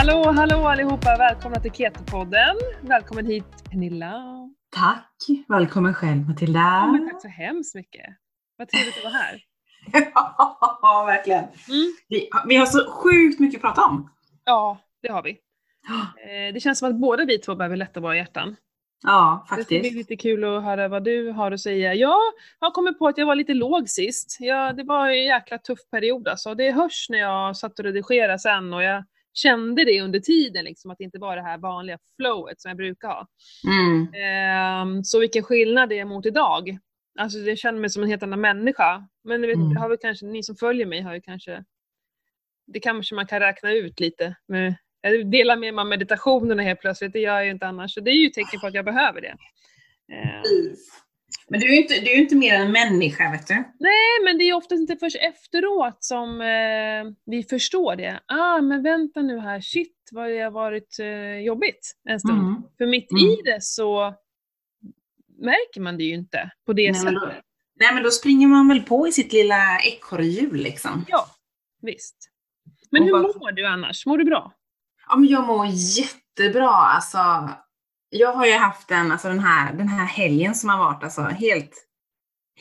Hallå, hallå allihopa! Välkomna till Keto-podden. Välkommen hit Pernilla. Tack! Välkommen själv Matilda. Ja, men tack så hemskt mycket. Vad trevligt att vara här. ja, verkligen. Mm. Vi, vi har så sjukt mycket att prata om. Ja, det har vi. Eh, Det känns som att båda vi två behöver lätta våra hjärtan. Ja, Det ska bli faktiskt. lite kul att höra vad du har att säga. Jag har kommit på att jag var lite låg sist. Ja, det var en jäkla tuff period alltså. Det hörs när jag satt och redigerade sen och jag kände det under tiden, liksom, att det inte var det här vanliga flowet som jag brukar ha. Mm. Ehm, så vilken skillnad det är mot idag. Alltså jag känner mig som en helt annan människa. Men ni vet, Mm. har väl kanske, ni som följer mig har ju kanske, det kanske man kan räkna ut lite. Med, jag delar med mig av meditationerna helt plötsligt, det gör jag ju inte annars. Så det är ju tecken på att jag behöver det. Ehm, Men du är ju inte, du är inte mer än människa, vet du. Nej, men det är oftast inte först efteråt som eh, vi förstår det. Ah, men vänta nu här, shit vad det har varit eh, jobbigt en stund. Mm. För mitt Mm. i det så märker man det ju inte på det Nej men, sättet. då, nej, men då springer man väl på i sitt lilla ekorrhjul liksom. Ja, visst. Men Och hur bara- mår du annars? Mår du bra? Ja, men jag mår jättebra. Alltså, jag har ju haft en, alltså den här, den här helgen som har varit alltså, helt,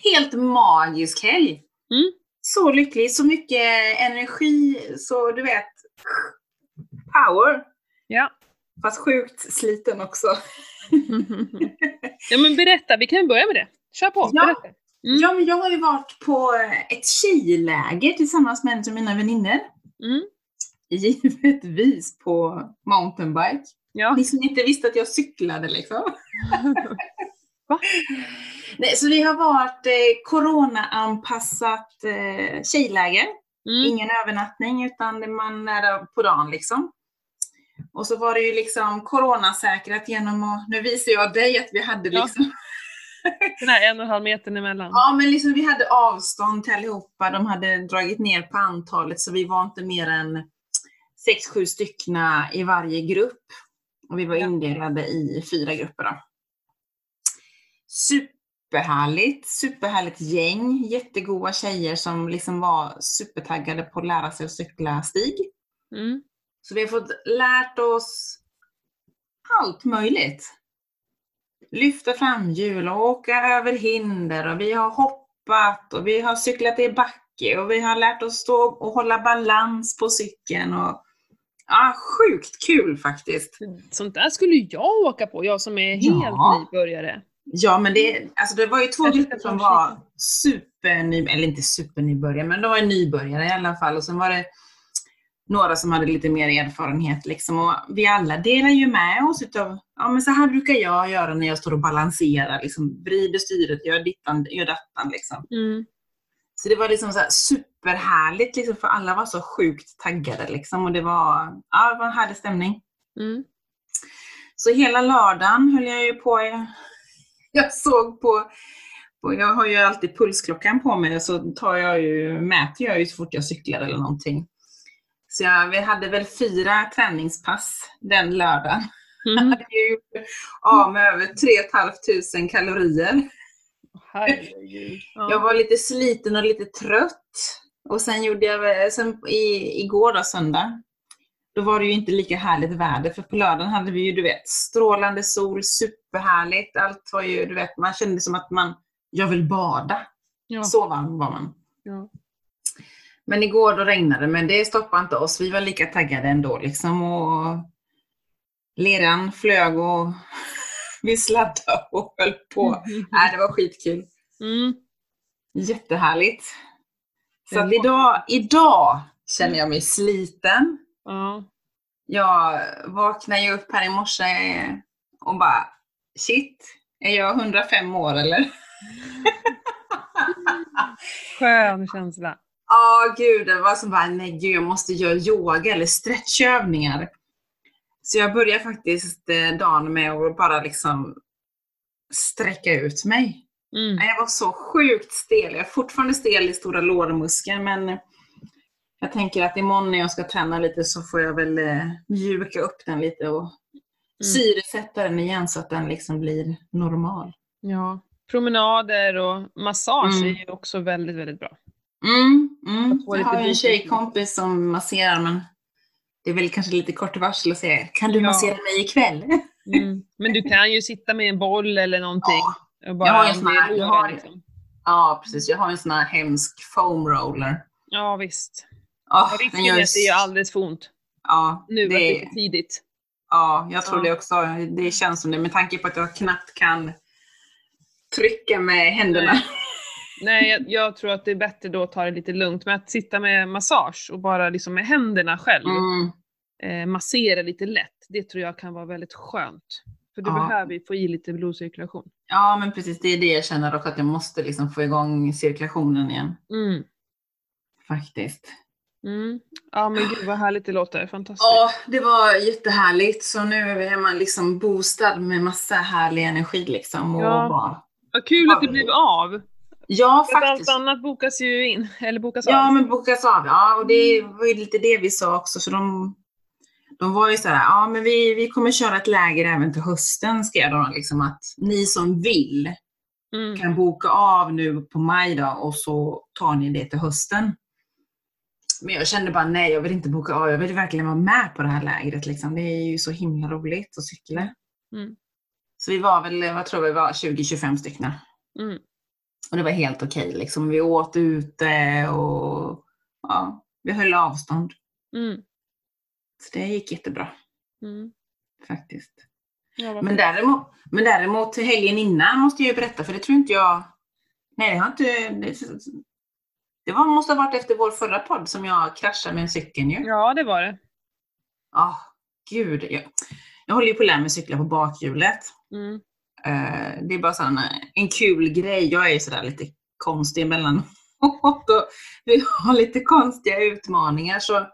helt magisk helg. Mm. Så lycklig, så mycket energi, så du vet, power. Ja. Fast sjukt sliten också. ja men berätta, vi kan börja med det. Kör på, Ja. berätta. Mm. Ja, men jag har ju varit på ett tjejläger tillsammans med en av mina vänner. Mm. Givetvis på mountainbike. Ja. Ni som inte visste att jag cyklade liksom. Va? Nej, så vi har varit eh, corona-anpassat eh, tjejläger. Mm. Ingen övernattning utan man är där på dagen liksom. Och så var det ju liksom coronasäkrat genom att, nu visar jag dig att vi hade Ja. liksom, Den här en och en halv metern emellan. ja men liksom vi hade avstånd till allihopa, de hade dragit ner på antalet så vi var inte mer än sex, sju styckna i varje grupp. Och vi var indelade i fyra grupper då. Superhärligt, superhärligt gäng, jättegoda tjejer som liksom var supertaggade på att lära sig att cykla stig. Mm. Så vi har fått lärt oss allt möjligt. Lyfta fram hjul och åka över hinder och vi har hoppat och vi har cyklat i backe och vi har lärt oss stå och hålla balans på cykeln. Och, ja, sjukt kul faktiskt. Sånt där skulle jag åka på, jag som är helt Ja. nybörjare. Ja, men det, alltså det var ju två grupper som var superny, eller inte supernybörjare, men de var nybörjare i alla fall. Och sen var det några som hade lite mer erfarenhet. Liksom. Och vi alla delar ju med oss utav, ja men så här brukar jag göra när jag står och balanserar, liksom vrider styret, gör dittan, gör dattan liksom. Mm. Så det var liksom så här superhärligt liksom, för alla var så sjukt taggade liksom. Och det var, ja, det var en härlig stämning. Mm. Så hela lördagen höll jag ju på. Jag, jag såg på, jag har ju alltid pulsklockan på mig så tar jag ju, mäter jag ju så fort jag cyklar eller någonting. Så jag, vi hade väl fyra träningspass den lördagen. Jag Mm. hade ju av med över 3 500 kalorier. Herregud. Ja. Jag var lite sliten och lite trött. Och sen gjorde jag, sen i, igår då, söndag, då var det ju inte lika härligt väder. För på lördagen hade vi ju, du vet, strålande sol, superhärligt. Allt var ju, du vet, man kände som att man, jag vill bada. Ja. Så varm var man. Ja. Men igår då regnade men det stoppade inte oss. Vi var lika taggade ändå liksom. Och leran flög och vi sladdade och höll på. Nej, det var skitkul. Mm. Jättehärligt. Så att idag, idag känner jag mig sliten. Ja. Jag vaknade ju upp här i morse och bara shit, är jag 105 år eller? Skön känsla. Ja, gud, det var som bara, nej gud, jag måste göra yoga eller stretchövningar. Så jag börjar faktiskt eh, dagen med att bara liksom sträcka ut mig. Mm. Jag var så sjukt stel. Jag är fortfarande stel i stora lårmuskeln, men jag tänker att imorgon när jag ska träna lite så får jag väl eh, mjuka upp den lite och syresätta den igen så att den liksom blir normal. Ja. Promenader och massage Mm. är ju också väldigt, väldigt bra. Mm, mm. Jag har ju en tjejkompis som masserar men det är väl kanske lite kort varsel att säga, kan du Ja. massera mig ikväll? Mm. Men du kan ju sitta med en boll eller någonting. Ja, Och bara Jag har en sån här- jag har- liksom. ja, precis. Jag har en sån här hemsk foam roller. Ja visst. Den risken är att det gör alldeles för ont. Ja, Nu det det, är för tidigt. ja, jag tror Ja. det också. Det känns som det med tanke på att jag knappt kan trycka med händerna. Nej. Nej, jag, jag tror att det är bättre då att ta det lite lugnt. Men att sitta med massage och bara liksom med händerna själv Mm. Eh, massera lite lätt, det tror jag kan vara väldigt skönt. För du Ja. behöver ju få i lite blodcirkulation. Ja, men precis. Det är det jag känner också, att jag måste liksom få igång cirkulationen igen. Mm. Faktiskt. Mm. Ja men gud vad härligt det låter, fantastiskt. Ja, det var jättehärligt. Så nu är man liksom boostad med massa härlig energi liksom. Och Ja. bara... Vad kul att det blev av. Ja, För att allt faktiskt. annat bokas ju in, eller bokas Ja, av. men bokas av. Ja, och det var ju lite det vi sa också. För de, de var ju så här, ja men vi, vi kommer köra ett läger även till hösten, skrev de. Liksom att ni som vill Mm. kan boka av nu på maj då, och så tar ni det till hösten. Men jag kände bara nej, jag vill inte boka av. Jag vill verkligen vara med på det här lägret. Liksom. Det är ju så himla roligt att cykla. Mm. Så vi var väl, vad tror vi var, 20-25 stycken. Mm. Och det var helt okej. liksom. Vi åt ute och ja, vi höll avstånd. Mm. Så det gick jättebra Mm. faktiskt. Ja, Men däremot, men däremot helgen innan måste jag ju berätta, för det tror inte jag... Nej, det har inte... Det, det var, måste ha varit efter vår förra podd som jag kraschade med cykeln ju. ja det var det. Ah, gud. Jag, jag håller ju på att lära mig cykla på bakhjulet. Mm. Eh, det är bara sån, en kul grej. Jag är ju sådär lite konstig emellanåt. och Vi har lite konstiga utmaningar. Så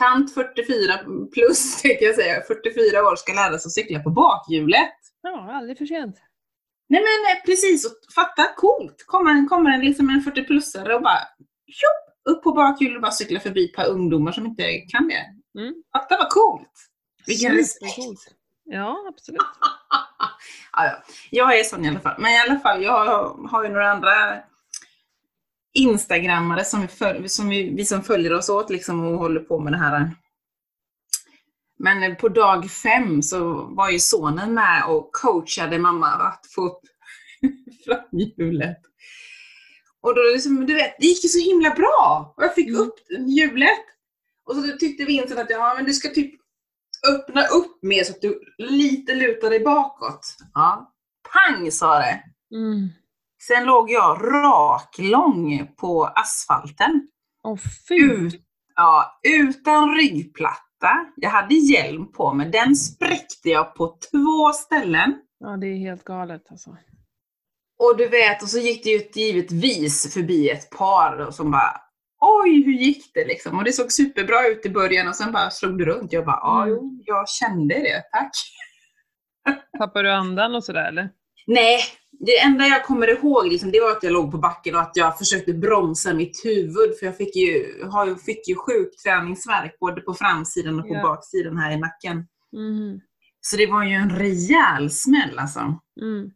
tant 44 plus, tänkte jag säga, 44 år ska lära sig att cykla på bakhjulet. Ja, aldrig för sent. Nej men eh, precis, och fatta coolt. Kommer en, kommer en, liksom en 40-plussare och bara tjopp, upp på bakhjulet och bara cykla förbi ett par ungdomar som inte kan det. Mm. Fatta vad coolt! Vilken respekt! Ja, absolut. ja, ja. Jag är sån i alla fall. Men i alla fall, jag har, har ju några andra instagrammare som, vi, föl- som vi, vi som följer oss åt liksom och håller på med det här. Men på dag fem så var ju sonen med och coachade mamma att få upp framhjulet. Och då liksom, du vet, det gick ju så himla bra! Och jag fick Mm. upp hjulet. Och så tyckte Vincent att ja, men du ska typ öppna upp mer så att du lite lutar dig bakåt. Ja. Pang sa det! Mm. Sen låg jag rak lång på asfalten. Åh. Ut, ja, utan ryggplatta. Jag hade hjälm på mig. Den spräckte jag på två ställen. Ja, det är helt galet alltså. Och du vet, och så gick det ju givetvis förbi ett par som bara Oj, hur gick det liksom? Och det såg superbra ut i början och sen bara slog det runt. Jag bara, ja, Mm. jag kände det, tack. Tappar du andan och sådär eller? Nej, det enda jag kommer ihåg liksom, det var att jag låg på backen och att jag försökte bromsa mitt huvud för jag fick ju, har fick ju sjuk träningsvärk både på framsidan och på Ja. baksidan här i nacken. Mm. Så det var ju en rejäl smäll alltså. Mm.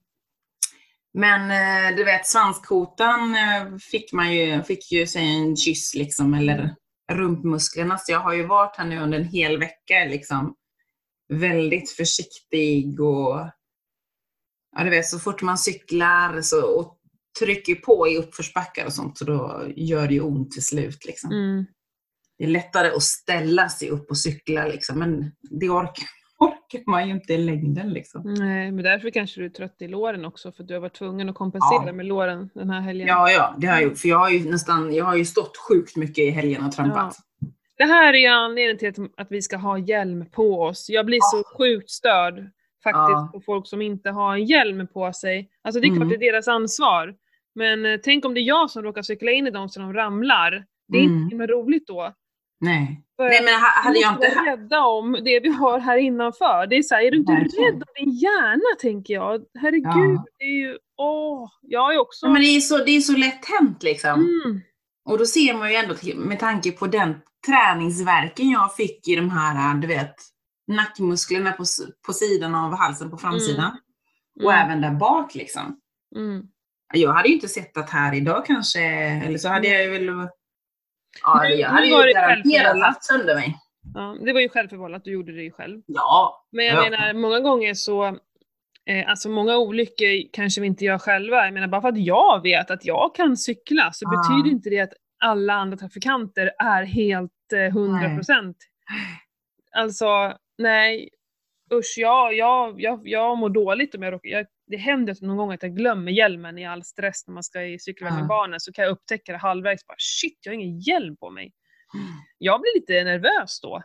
Men eh, du vet, svanskotan eh, fick man ju, fick ju sig en kyss liksom, eller rumpmusklerna. Så jag har ju varit här nu under en hel vecka liksom väldigt försiktig och ja, du vet, så fort man cyklar så, och trycker på i uppförsbackar och sånt så då gör det ju ont till slut. Liksom. Mm. Det är lättare att ställa sig upp och cykla liksom, men det orkar, orkar man ju inte i längden. Liksom. Nej, men därför kanske du är trött i låren också för du har varit tvungen att kompensera Ja. med låren den här helgen. Ja, ja, det har jag gjort. För jag har ju nästan, jag har ju stått sjukt mycket i helgen och trampat. Det här är anledningen till att, vi ska ha hjälm på oss. Jag blir så sjukt störd faktiskt Ja. på folk som inte har en hjälm på sig. Alltså det är klart Mm. det är deras ansvar. Men eh, tänk om det är jag som råkar cykla in i dem så de ramlar. Det är Mm. inte himla roligt då. Nej. För Nej, men ha- hade vi jag inte... vara rädda om det vi har här innanför. Det är så här, är du inte Verkligen. rädd om din hjärna tänker jag? Herregud, Ja. det är ju, åh, jag är också... Ja, men det är så, det är så lätt hänt liksom. mm, Och då ser man ju ändå, med tanke på den träningsverken jag fick i de här, du vet, nackmusklerna på, på sidan av halsen på framsidan. Och mm, även där bak liksom. mm. Jag hade ju inte sett att här idag kanske, eller så hade jag väl... Ja, jag hade ju garanterat haft sönder mig. Ja, det var ju självförvållat, du gjorde det ju själv. Ja. Men jag Ja. menar, många gånger så, eh, alltså många olyckor kanske vi inte gör själva. Jag menar, bara för att jag vet att jag kan cykla så Ja. betyder inte det att alla andra trafikanter är helt eh, 100 procent. Alltså, nej. Usch, jag, jag, jag, jag mår dåligt om jag råkar, jag, det händer att någon gång att jag glömmer hjälmen i all stress när man ska i cykla Ja. med barnen, så kan jag upptäcka det halvvägs, bara shit, jag har ingen hjälm på mig. Jag blir lite nervös då.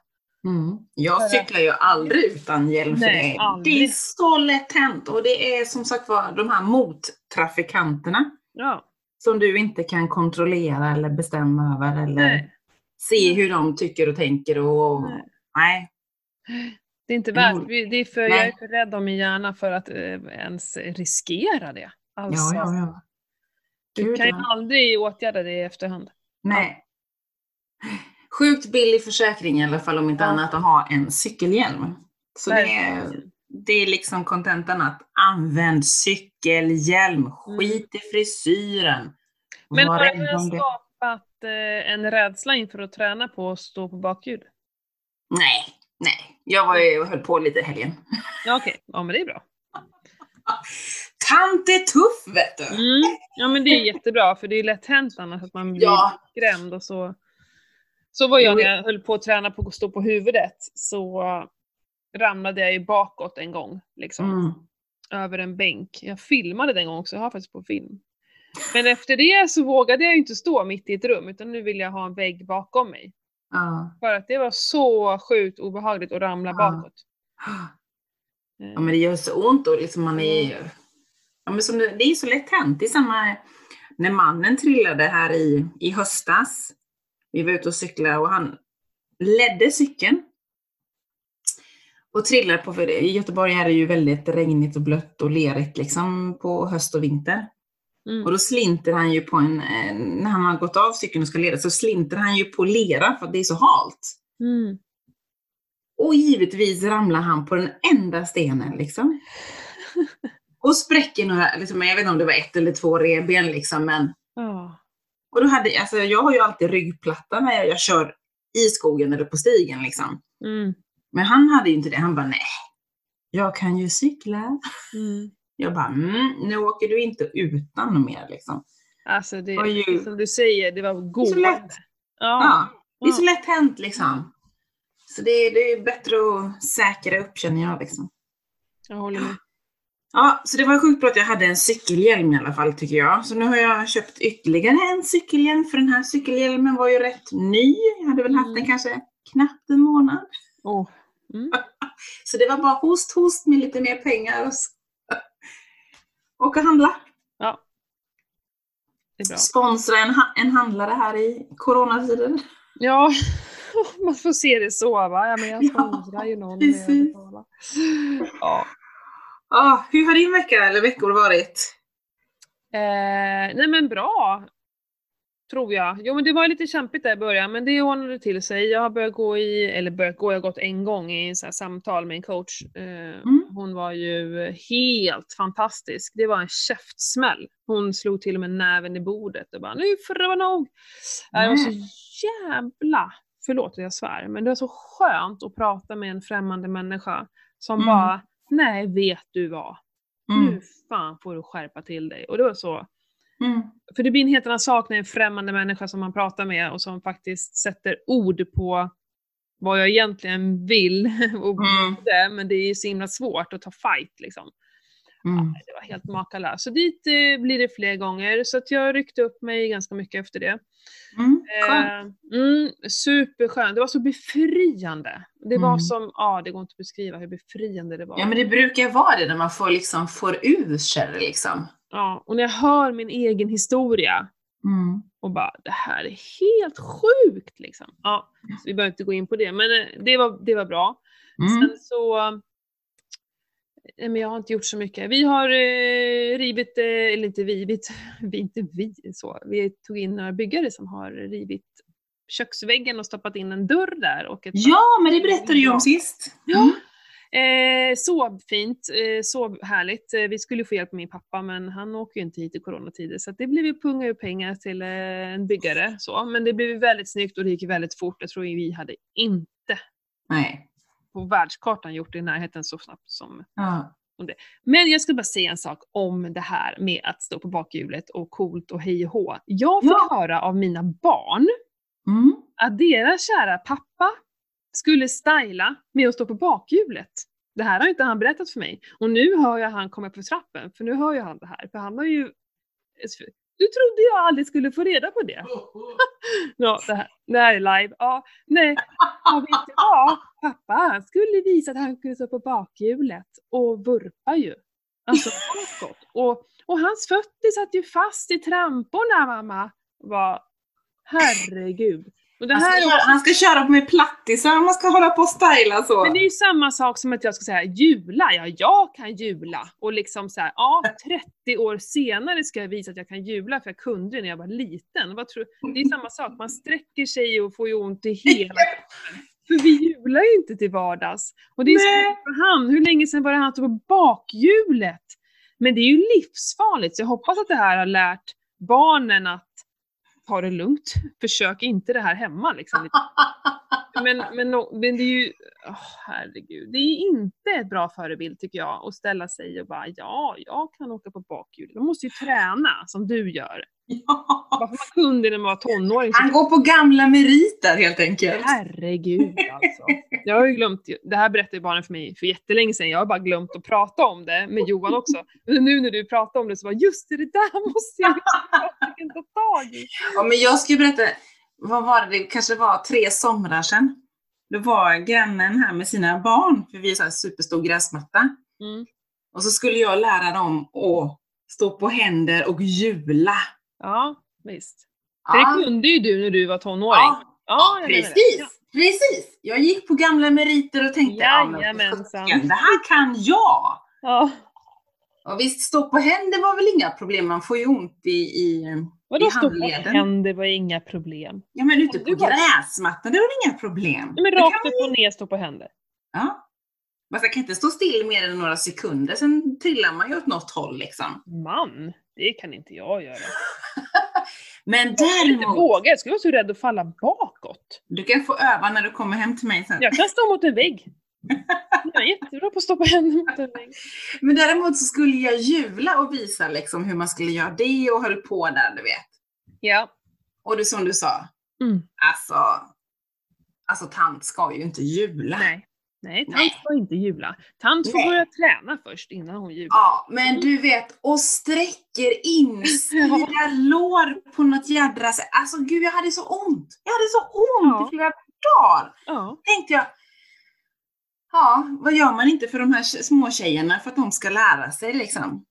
Mm. Jag cyklar ju aldrig utan hjälm för Nej, det. aldrig. Det är så lätt hänt och det är som sagt var de här mottrafikanterna Ja, som du inte kan kontrollera eller bestämma över eller nej. se hur de tycker och tänker och Nej. nej. Det är inte Mm. värt, det är för, jag är för rädd om min hjärna för att eh, ens riskera det. Alltså, Ja, ja, ja. du kan ju aldrig åtgärda det i efterhand. Nej. Sjukt billig försäkring i alla fall om inte annat att ha en cykelhjälm. Så det är, det är liksom kontentan att använd cykelhjälm, skit i frisyren. Mm. Men har det. skapat eh, en rädsla inför att träna på att stå på bakhjul? Nej, nej. Jag var ju, höll på lite i helgen. Ja, okej. Ja, men det är bra. Tant är tuff vet du! Mm. Ja, men det är jättebra, för det är lätt hänt annars att man blir Ja. skrämd och så. Så var jag när jag höll på att träna på att stå på huvudet, så ramlade jag ju bakåt en gång. Liksom. Mm. över en bänk. Jag filmade den gången också, jag har faktiskt på film. Men efter det så vågade jag ju inte stå mitt i ett rum, utan nu vill jag ha en vägg bakom mig. Ja. För att det var så sjukt obehagligt att ramla Ja. bakåt. ja, men det gör så ont och liksom man är ja, men som det, det är så lätt hänt. Det är samma när mannen trillade här i, i höstas. Vi var ute och cyklade och han ledde cykeln. Och trillade på, för i Göteborg är det ju väldigt regnigt och blött och lerigt liksom på höst och vinter. Mm. Och då slinter han ju på en, eh, när han har gått av cykeln och ska leda, så slinter han ju på lera för att det är så halt. Mm. Och givetvis ramlar han på den enda stenen liksom. Och spräcker några, liksom, jag vet inte om det var ett eller två revben liksom, men Ja. och då hade, alltså, jag har ju alltid ryggplatta när jag, jag kör i skogen eller på stigen liksom. Mm. Men han hade ju inte det, han bara nej, jag kan ju cykla. Mm. Jag bara, mm, nu åker du inte utan något mer liksom. Alltså det, ju- som du säger, det var så gående. lätt. Ja. Ja, det är så lätt hänt liksom. Så det, är- det är bättre att säkra upp känner jag liksom. Jag håller med. Ja, så det var sjukt bra att jag hade en cykelhjälm i alla fall tycker jag. Så nu har jag köpt ytterligare en cykelhjälm för den här cykelhjälmen var ju rätt ny. Jag hade väl haft den Mm. kanske knappt en månad. Åh. Mm. Så det var bara host, host med lite mer pengar och Åka och handla. Ja. Det är bra. Sponsra en, ha- en handlare här i coronatider. Ja, man får se det så va. Ja, men jag Ja, ju någon. jag precis. Ja. Ja, hur har din vecka eller veckor varit? Eh, nej men bra. Tror jag. Jo men det var lite kämpigt där i början men det ordnade till sig. Jag har börjat gå i, eller börjat gå, jag har gått en gång i så samtal med en coach. Eh, Mm. Hon var ju helt fantastisk. Det var en käftsmäll. Hon slog till och med näven i bordet och bara nu får det vara nog. Det var så jävla, förlåt att jag svär, men det var så skönt att prata med en främmande människa som Mm. bara, nej vet du vad, Mm. nu fan får du skärpa till dig. Och det var så, Mm. för det blir en helt annan sak när en främmande människa som man pratar med och som faktiskt sätter ord på vad jag egentligen vill. Och Mm. det, men det är ju så himla svårt att ta fight liksom. Mm. Det var helt makalöst. Så dit eh, blir det fler gånger. Så att jag ryckte upp mig ganska mycket efter det. Mm. Skönt. Eh, mm, superskönt. Det var så befriande. Det var Mm. som, ja det går inte att beskriva hur befriande det var. Ja men det brukar vara det när man får liksom får ur sig liksom. Ja, och när jag hör min egen historia Mm. och bara det här är helt sjukt liksom. Ja, så vi behöver inte gå in på det, men eh, det var, det var bra. Mm. Sen så, eh, men jag har inte gjort så mycket. Vi har eh, rivit, eh, eller inte rivit, vi inte vi så, vi tog in några byggare som har rivit köksväggen och stoppat in en dörr där och ett Ja, men det berättade du ju om sist. Ja. Eh, så fint, eh, så härligt. Eh, vi skulle få hjälp med min pappa men han åker ju inte hit i coronatider så det blev ju punga ur pengar till eh, en byggare. Så. Men det blev väldigt snyggt och det gick väldigt fort. Jag tror vi hade inte inte Nej. på världskartan gjort det i närheten så snabbt som Ja. Men jag ska bara säga en sak om det här med att stå på bakhjulet och coolt och hej och hå. Jag fick Ja. höra av mina barn Mm. att deras kära pappa skulle styla med att stå på bakhjulet. Det här har inte han berättat för mig. Och nu hör jag han komma på trappen, för nu hör jag han det här. För han har ju... Du trodde jag aldrig skulle få reda på det. Ja, det här, det här är live. Ja, nej. Och vet du Ja, Pappa han skulle visa att han kunde stå på bakhjulet och vurpa ju. Alltså bakåt. Och, och hans fötter satt ju fast i tramporna mamma. Var, herregud. Han, ska, han ska köra med plattisar man ska hålla på och styla så. men det är ju samma sak som att jag ska säga jula, ja jag kan jula. Och liksom så här, ja 30 år senare ska jag visa att jag kan jula för jag kunde det när jag var liten. Det är samma sak, man sträcker sig och får ju ont i hela. För vi jular ju inte till vardags. Och det är Nej. för han, hur länge sedan var det han stod på bakhjulet? Men det är ju livsfarligt, så jag hoppas att det här har lärt barnen att ta det lugnt. Försök inte det här hemma liksom. Men, men, men det är ju, åh, herregud, det är inte ett bra förebild tycker jag att ställa sig och bara ja, jag kan åka på bakhjul. Man måste ju träna som du gör. Ja. Varför man kunde när man var tonåring. Han går på gamla meriter helt enkelt. herregud alltså. Jag har ju glömt, det här berättade barnen för mig för jättelänge sedan, jag har bara glömt att prata om det med Johan också. Men nu när du pratar om det så bara just det, det där måste jag ta tag i. Ja, men jag ska berätta, vad var det, det kanske var tre somrar sedan. Då var grannen här med sina barn, för vi här superstor gräsmatta. Mm. Och så skulle jag lära dem att stå på händer och jula. Ja, visst. För det kunde ju du när du var tonåring. ja, Ja, precis. Precis. Jag gick på gamla meriter och tänkte, ja, men Jajamensan. det här kan jag. Ja. Och visst, stå på händer var väl inga problem, man får ju ont i, i Vadå handleden. händer var inga problem. ja men ute Du på gräsmattan, det var inga problem. Nej, men Det rakt kan upp och ner stå på händer. Ja. Jag kan inte stå still mer än några sekunder, sen trillar man ju åt något håll liksom. Man, det kan inte jag göra. Men Jag skulle inte däremot, våga, jag skulle vara så rädd att falla bakåt. du kan få öva när du kommer hem till mig sen. Jag kan stå mot en vägg. Jag är jättebra på att stå på händer mot en vägg. Men däremot så skulle jag jula och visa liksom hur man skulle göra det och höll på där, du vet. Ja. Och det som du sa, Mm. alltså, alltså tant ska ju inte jula. Nej. Nej, tant Nej. får inte jula. Tant får Nej. börja träna först innan hon jular. Ja, men du vet, och sträcker insida lår på något jädra sätt. Alltså gud, jag hade så ont. Jag hade så ont Ja. i flera dagar. Ja. Tänkte jag, ja, vad gör man inte för de här små tjejerna för att de ska lära sig liksom?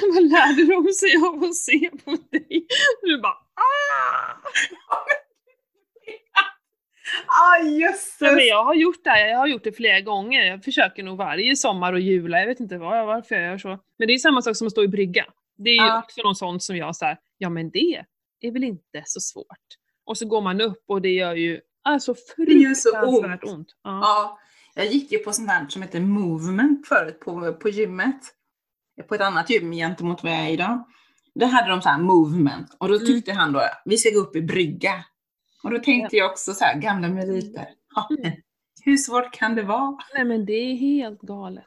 Vad lärde de sig av att se på dig? Du bara ah! Ah, Nej, jösses! men jag har gjort det här, jag har gjort det flera gånger. Jag försöker nog varje sommar och jula, jag vet inte vad, varför jag gör så. Men det är samma sak som att stå i brygga. Det är ju Ja. också något sånt som jag säger, ja men det är väl inte så svårt. Och så går man upp och det gör ju alltså gör så fruktansvärt ont. ont. Ja. Ja, jag gick ju på sånt här som heter movement förut på, på gymmet. På ett annat gym gentemot vad jag är idag. Där hade de så här movement och då Mm. tyckte han då, vi ska gå upp i brygga. Och då tänkte jag också så här, gamla meriter. Ja, Mm. hur svårt kan det vara? Nej men det är helt galet.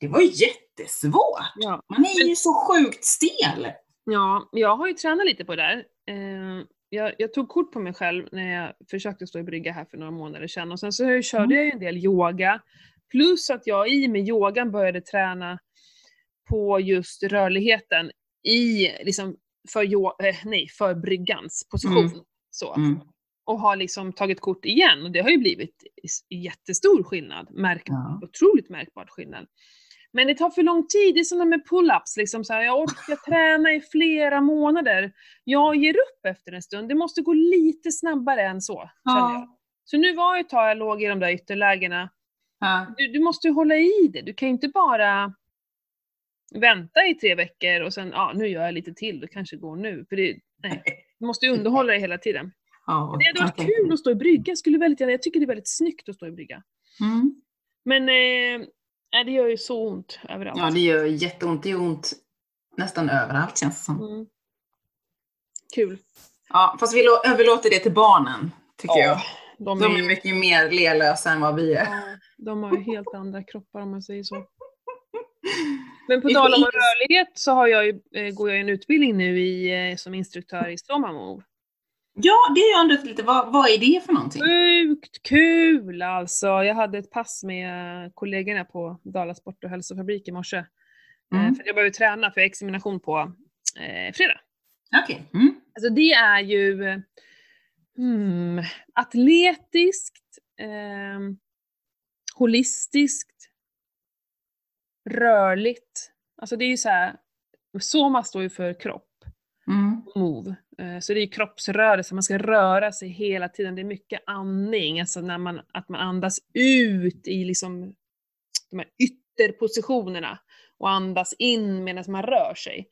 Det var jättesvårt. Ja. Man är ju så sjukt stel. Ja, jag har ju tränat lite på det där. Eh, jag, jag tog kort på mig själv när jag försökte stå i brygga här för några månader sedan och sen så körde Mm. jag ju en del yoga. Plus att jag i med yogan började träna på just rörligheten i, liksom, för, yo- eh, nej, för bryggans position. Mm. Så. Mm. Och har liksom tagit kort igen och det har ju blivit jättestor skillnad. Märk, Ja. Otroligt märkbar skillnad. Men det tar för lång tid, det är som med pull-ups. Liksom så här, jag orkar träna i flera månader. Jag ger upp efter en stund. Det måste gå lite snabbare än så, jag. Ja. Så nu var ju ett tag jag låg i de där ytterlägena. Ja. Du, du måste ju hålla i det. Du kan ju inte bara vänta i tre veckor och sen, ja, nu gör jag lite till, det kanske går nu. För det, nej, du måste ju underhålla dig hela tiden. Ja, Det hade varit jag kul att stå i brygga. Jag, skulle väldigt jag tycker det är väldigt snyggt att stå i brygga. Mm. Men eh, nej, det gör ju så ont överallt. Ja, det gör jätteont. Det gör ont nästan överallt känns det som. Mm. Kul. Ja, fast vi lå- överlåter det till barnen, tycker jag. de, De är, mycket mer lelösa än vad vi är. ja, de har ju helt andra kroppar om man säger så. Men på tal om rörlighet så har jag ju, eh, går jag en utbildning nu i, eh, som instruktör i Stromamove. Ja, det har jag undrat lite. Vad, vad är det för någonting? Sjukt kul alltså! Jag hade ett pass med kollegorna på Dala Sport och hälsofabrik i morse. Eh, Mm. För jag behöver träna för jag har examination på eh, fredag. Okej. Mm. Alltså det är ju hmm, atletiskt, eh, holistiskt, rörligt. Alltså det är ju så här, Soma står ju för kropp, Mm. move. Eh, Så det är kroppsrörelse, man ska röra sig hela tiden. Det är mycket andning, alltså när man, att man andas ut i liksom de här ytterpositionerna och andas in medan man rör sig.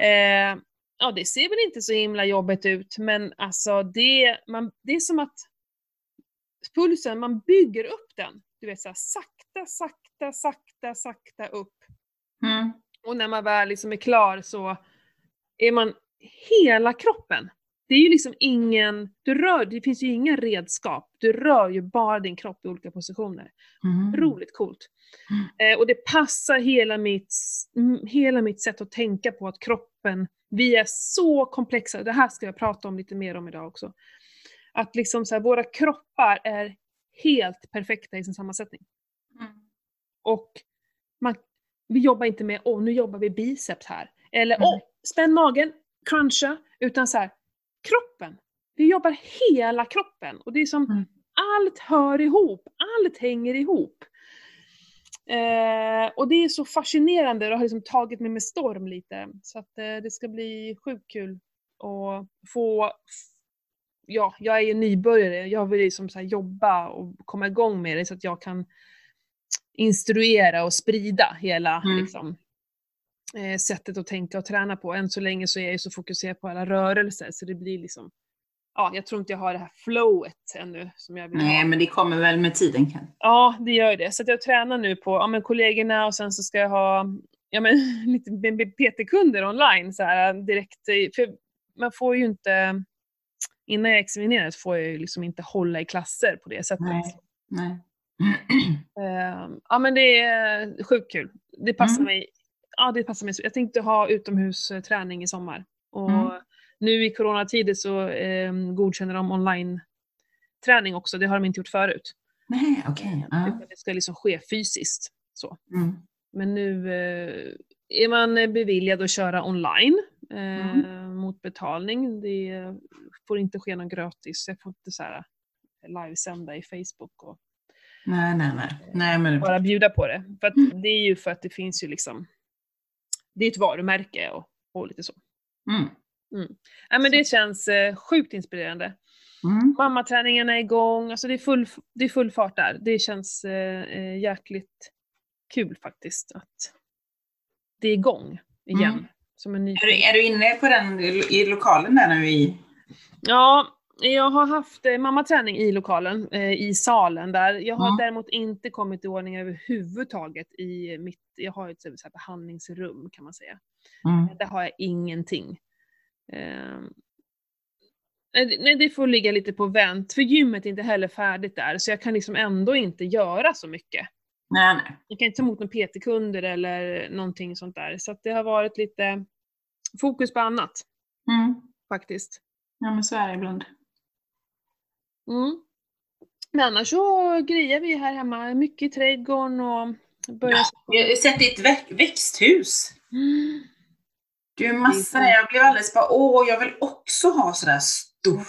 Eh, ja, det ser väl inte så himla jobbigt ut, men alltså det, man, det är som att pulsen, man bygger upp den. Du vet såhär sakta, sakta, sakta, sakta upp. Mm. Och när man väl liksom är klar så är man hela kroppen. Det är ju liksom ingen, du rör, det finns ju inga redskap. Du rör ju bara din kropp i olika positioner. Mm. Otroligt coolt. Eh, och det passar hela mitt, mm, hela mitt sätt att tänka på att kroppen, vi är så komplexa. Det här ska jag prata om lite mer om idag också. Att liksom så här, våra kroppar är helt perfekta i sin sammansättning. Mm. Och man, vi jobbar inte med åh nu jobbar vi biceps här. Eller Mm. åh, spänn magen, cruncha. Utan så här, kroppen. Vi jobbar hela kroppen. Och det är som, Mm. allt hör ihop, allt hänger ihop. Eh, och det är så fascinerande, det har liksom tagit mig med storm lite. Så att eh, det ska bli sjukt kul att få Ja, jag är ju nybörjare, jag vill liksom så jobba och komma igång med det så att jag kan instruera och sprida hela Mm. liksom, sättet att tänka och träna på. Än så länge så är jag ju så fokuserad på alla rörelser så det blir liksom, ja, jag tror inte jag har det här flowet ännu som jag vill ha. Nej, men det kommer väl med tiden Ken. Ja, det gör det. Så jag tränar nu på ja, men kollegorna och sen så ska jag ha ja, men, lite PT-kunder online så här, direkt. För man får ju inte, innan jag examineras får jag ju liksom inte hålla i klasser på det sättet. Nej. Nej. Ehm, ja men det är sjukt kul. Det passar Mm. mig. Ja, det passar mig. Jag tänkte ha utomhusträning i sommar. Och Mm. nu i coronatider så um, godkänner de online-träning också. Det har de inte gjort förut. Nej, okej. Ja. Utan det ska liksom ske fysiskt. Så. Mm. Men nu eh, är man beviljad att köra online eh, Mm. mot betalning. Det får inte ske någon gratis. Jag får inte så här livesända i Facebook och Nej, nej, nej. Nej, men bara bjuda på det. För Mm. det är ju för att det finns ju liksom, det är ett varumärke och, och lite så. mm. Nej men det känns eh, sjukt inspirerande. Mm. Mammaträningen är igång, alltså det är full, det är full fart där. Det känns eh, eh, jäkligt kul faktiskt att det är igång igen. Mm. Som en ny Är, du, är du inne på den i i lokalen där nu i... Ja, jag har haft eh, mammaträning i lokalen, eh, i salen där. Jag har Mm. däremot inte kommit i ordning överhuvudtaget i mitt, jag har ett så här behandlingsrum kan man säga. Mm. Där har jag ingenting. Ehm, nej, det- nej, det får ligga lite på vänt, för gymmet är inte heller färdigt där, så jag kan liksom ändå inte göra så mycket. Nej, nej. Jag kan inte ta emot några PT-kunder eller någonting sånt där, så att det har varit lite fokus på annat Mm. faktiskt. Ja, men så är det ibland. Mm. Men annars så grejer vi här hemma, mycket i trädgården och börjar... Jag har sett ditt vä- växthus. Mm. Du är massa där. Jag blev alldeles bara, åh, jag vill också ha sådär stort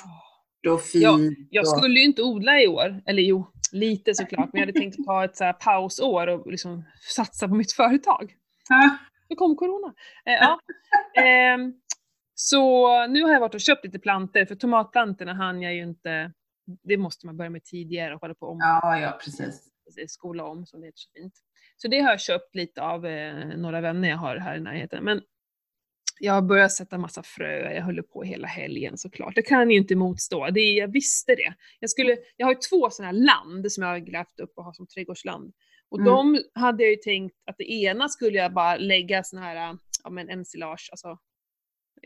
och fint. Ja, Jag skulle ju inte odla i år, eller jo, lite såklart, men jag hade tänkt ta ett så pausår och liksom satsa på mitt företag. Ja. Så kom corona. Eh, ja. Ehm, så nu har jag varit och köpt lite planter, för tomatplantorna hann jag ju inte, det måste man börja med tidigare och hålla på om, ja, ja, precis. skola om som det heter så fint. Så det har jag köpt lite av eh, några vänner jag har här i närheten. Men jag har börjat sätta massa frö, jag håller på hela helgen såklart. Det kan ju inte motstå, det, jag visste det. Jag, skulle, jag har ju två sådana här land som jag har grävt upp och har som trädgårdsland. Och Mm. de hade jag ju tänkt att det ena skulle jag bara lägga sån här, ja men ensilage, alltså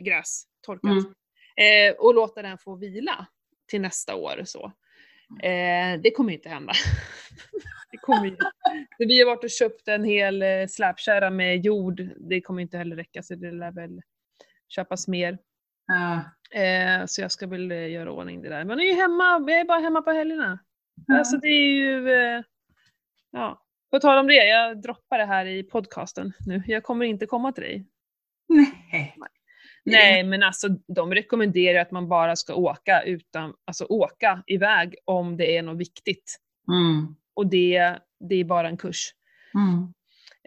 gräs, torkat. Mm. Eh, och låta den få vila till nästa år så. Eh, det kommer inte hända. det kommer ju. Vi har varit och köpt en hel eh, släpkärra med jord. Det kommer inte heller räcka så det lär väl köpas mer. Ja. Eh, så jag ska väl eh, göra ordning det där. Men jag är ju hemma, jag är bara hemma på helgerna. Ja. Alltså det är ju, eh, ja. På tal om det, jag droppar det här i podcasten nu. Jag kommer inte komma till dig. Nej. Nej, men alltså de rekommenderar att man bara ska åka utan, alltså åka iväg om det är något viktigt. Mm. Och det, det är bara en kurs. Mm.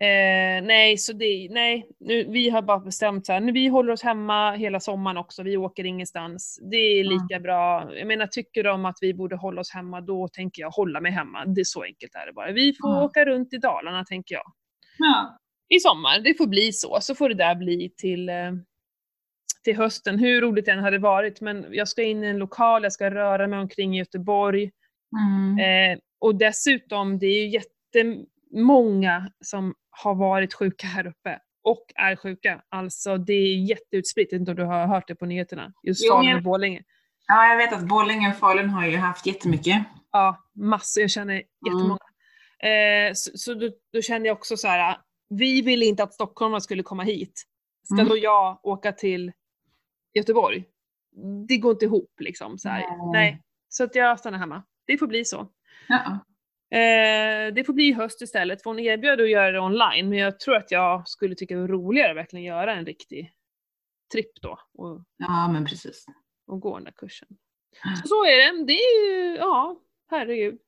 Eh, nej, så det, nej, nu, vi har bara bestämt så här, nu, vi håller oss hemma hela sommaren också, vi åker ingenstans. Det är Mm. lika bra. Jag menar, tycker de att vi borde hålla oss hemma, då tänker jag hålla mig hemma. Det är så enkelt är det bara. Vi får Ja. åka runt i Dalarna, tänker jag. Ja. I sommar, det får bli så. Så får det där bli till, eh, till hösten. Hur roligt det än hade varit, men jag ska in i en lokal, jag ska röra mig omkring i Göteborg. Mm. Eh, och dessutom, det är ju jättemånga som har varit sjuka här uppe och är sjuka. Alltså det är jätteutspritt, jag vet inte om du har hört det på nyheterna. Just Falun och Borlänge. ja, jag vet att Borlänge och Falun har ju haft jättemycket. Ja, massor. Jag känner jättemånga. Eh, så så då, då kände jag också så här, vi ville inte att stockholmare skulle komma hit. Ska Mm. då jag åka till Göteborg? Det går inte ihop liksom. Så här. Nej. Nej. Så att jag stannar hemma. Det får bli så. Ja. Eh, det får bli höst istället, för hon erbjöd att göra det online, men jag tror att jag skulle tycka det var roligare att verkligen göra en riktig tripp då och, ja, men precis. och gå den där kursen. Så, så är det. Det är ju, ja, herregud.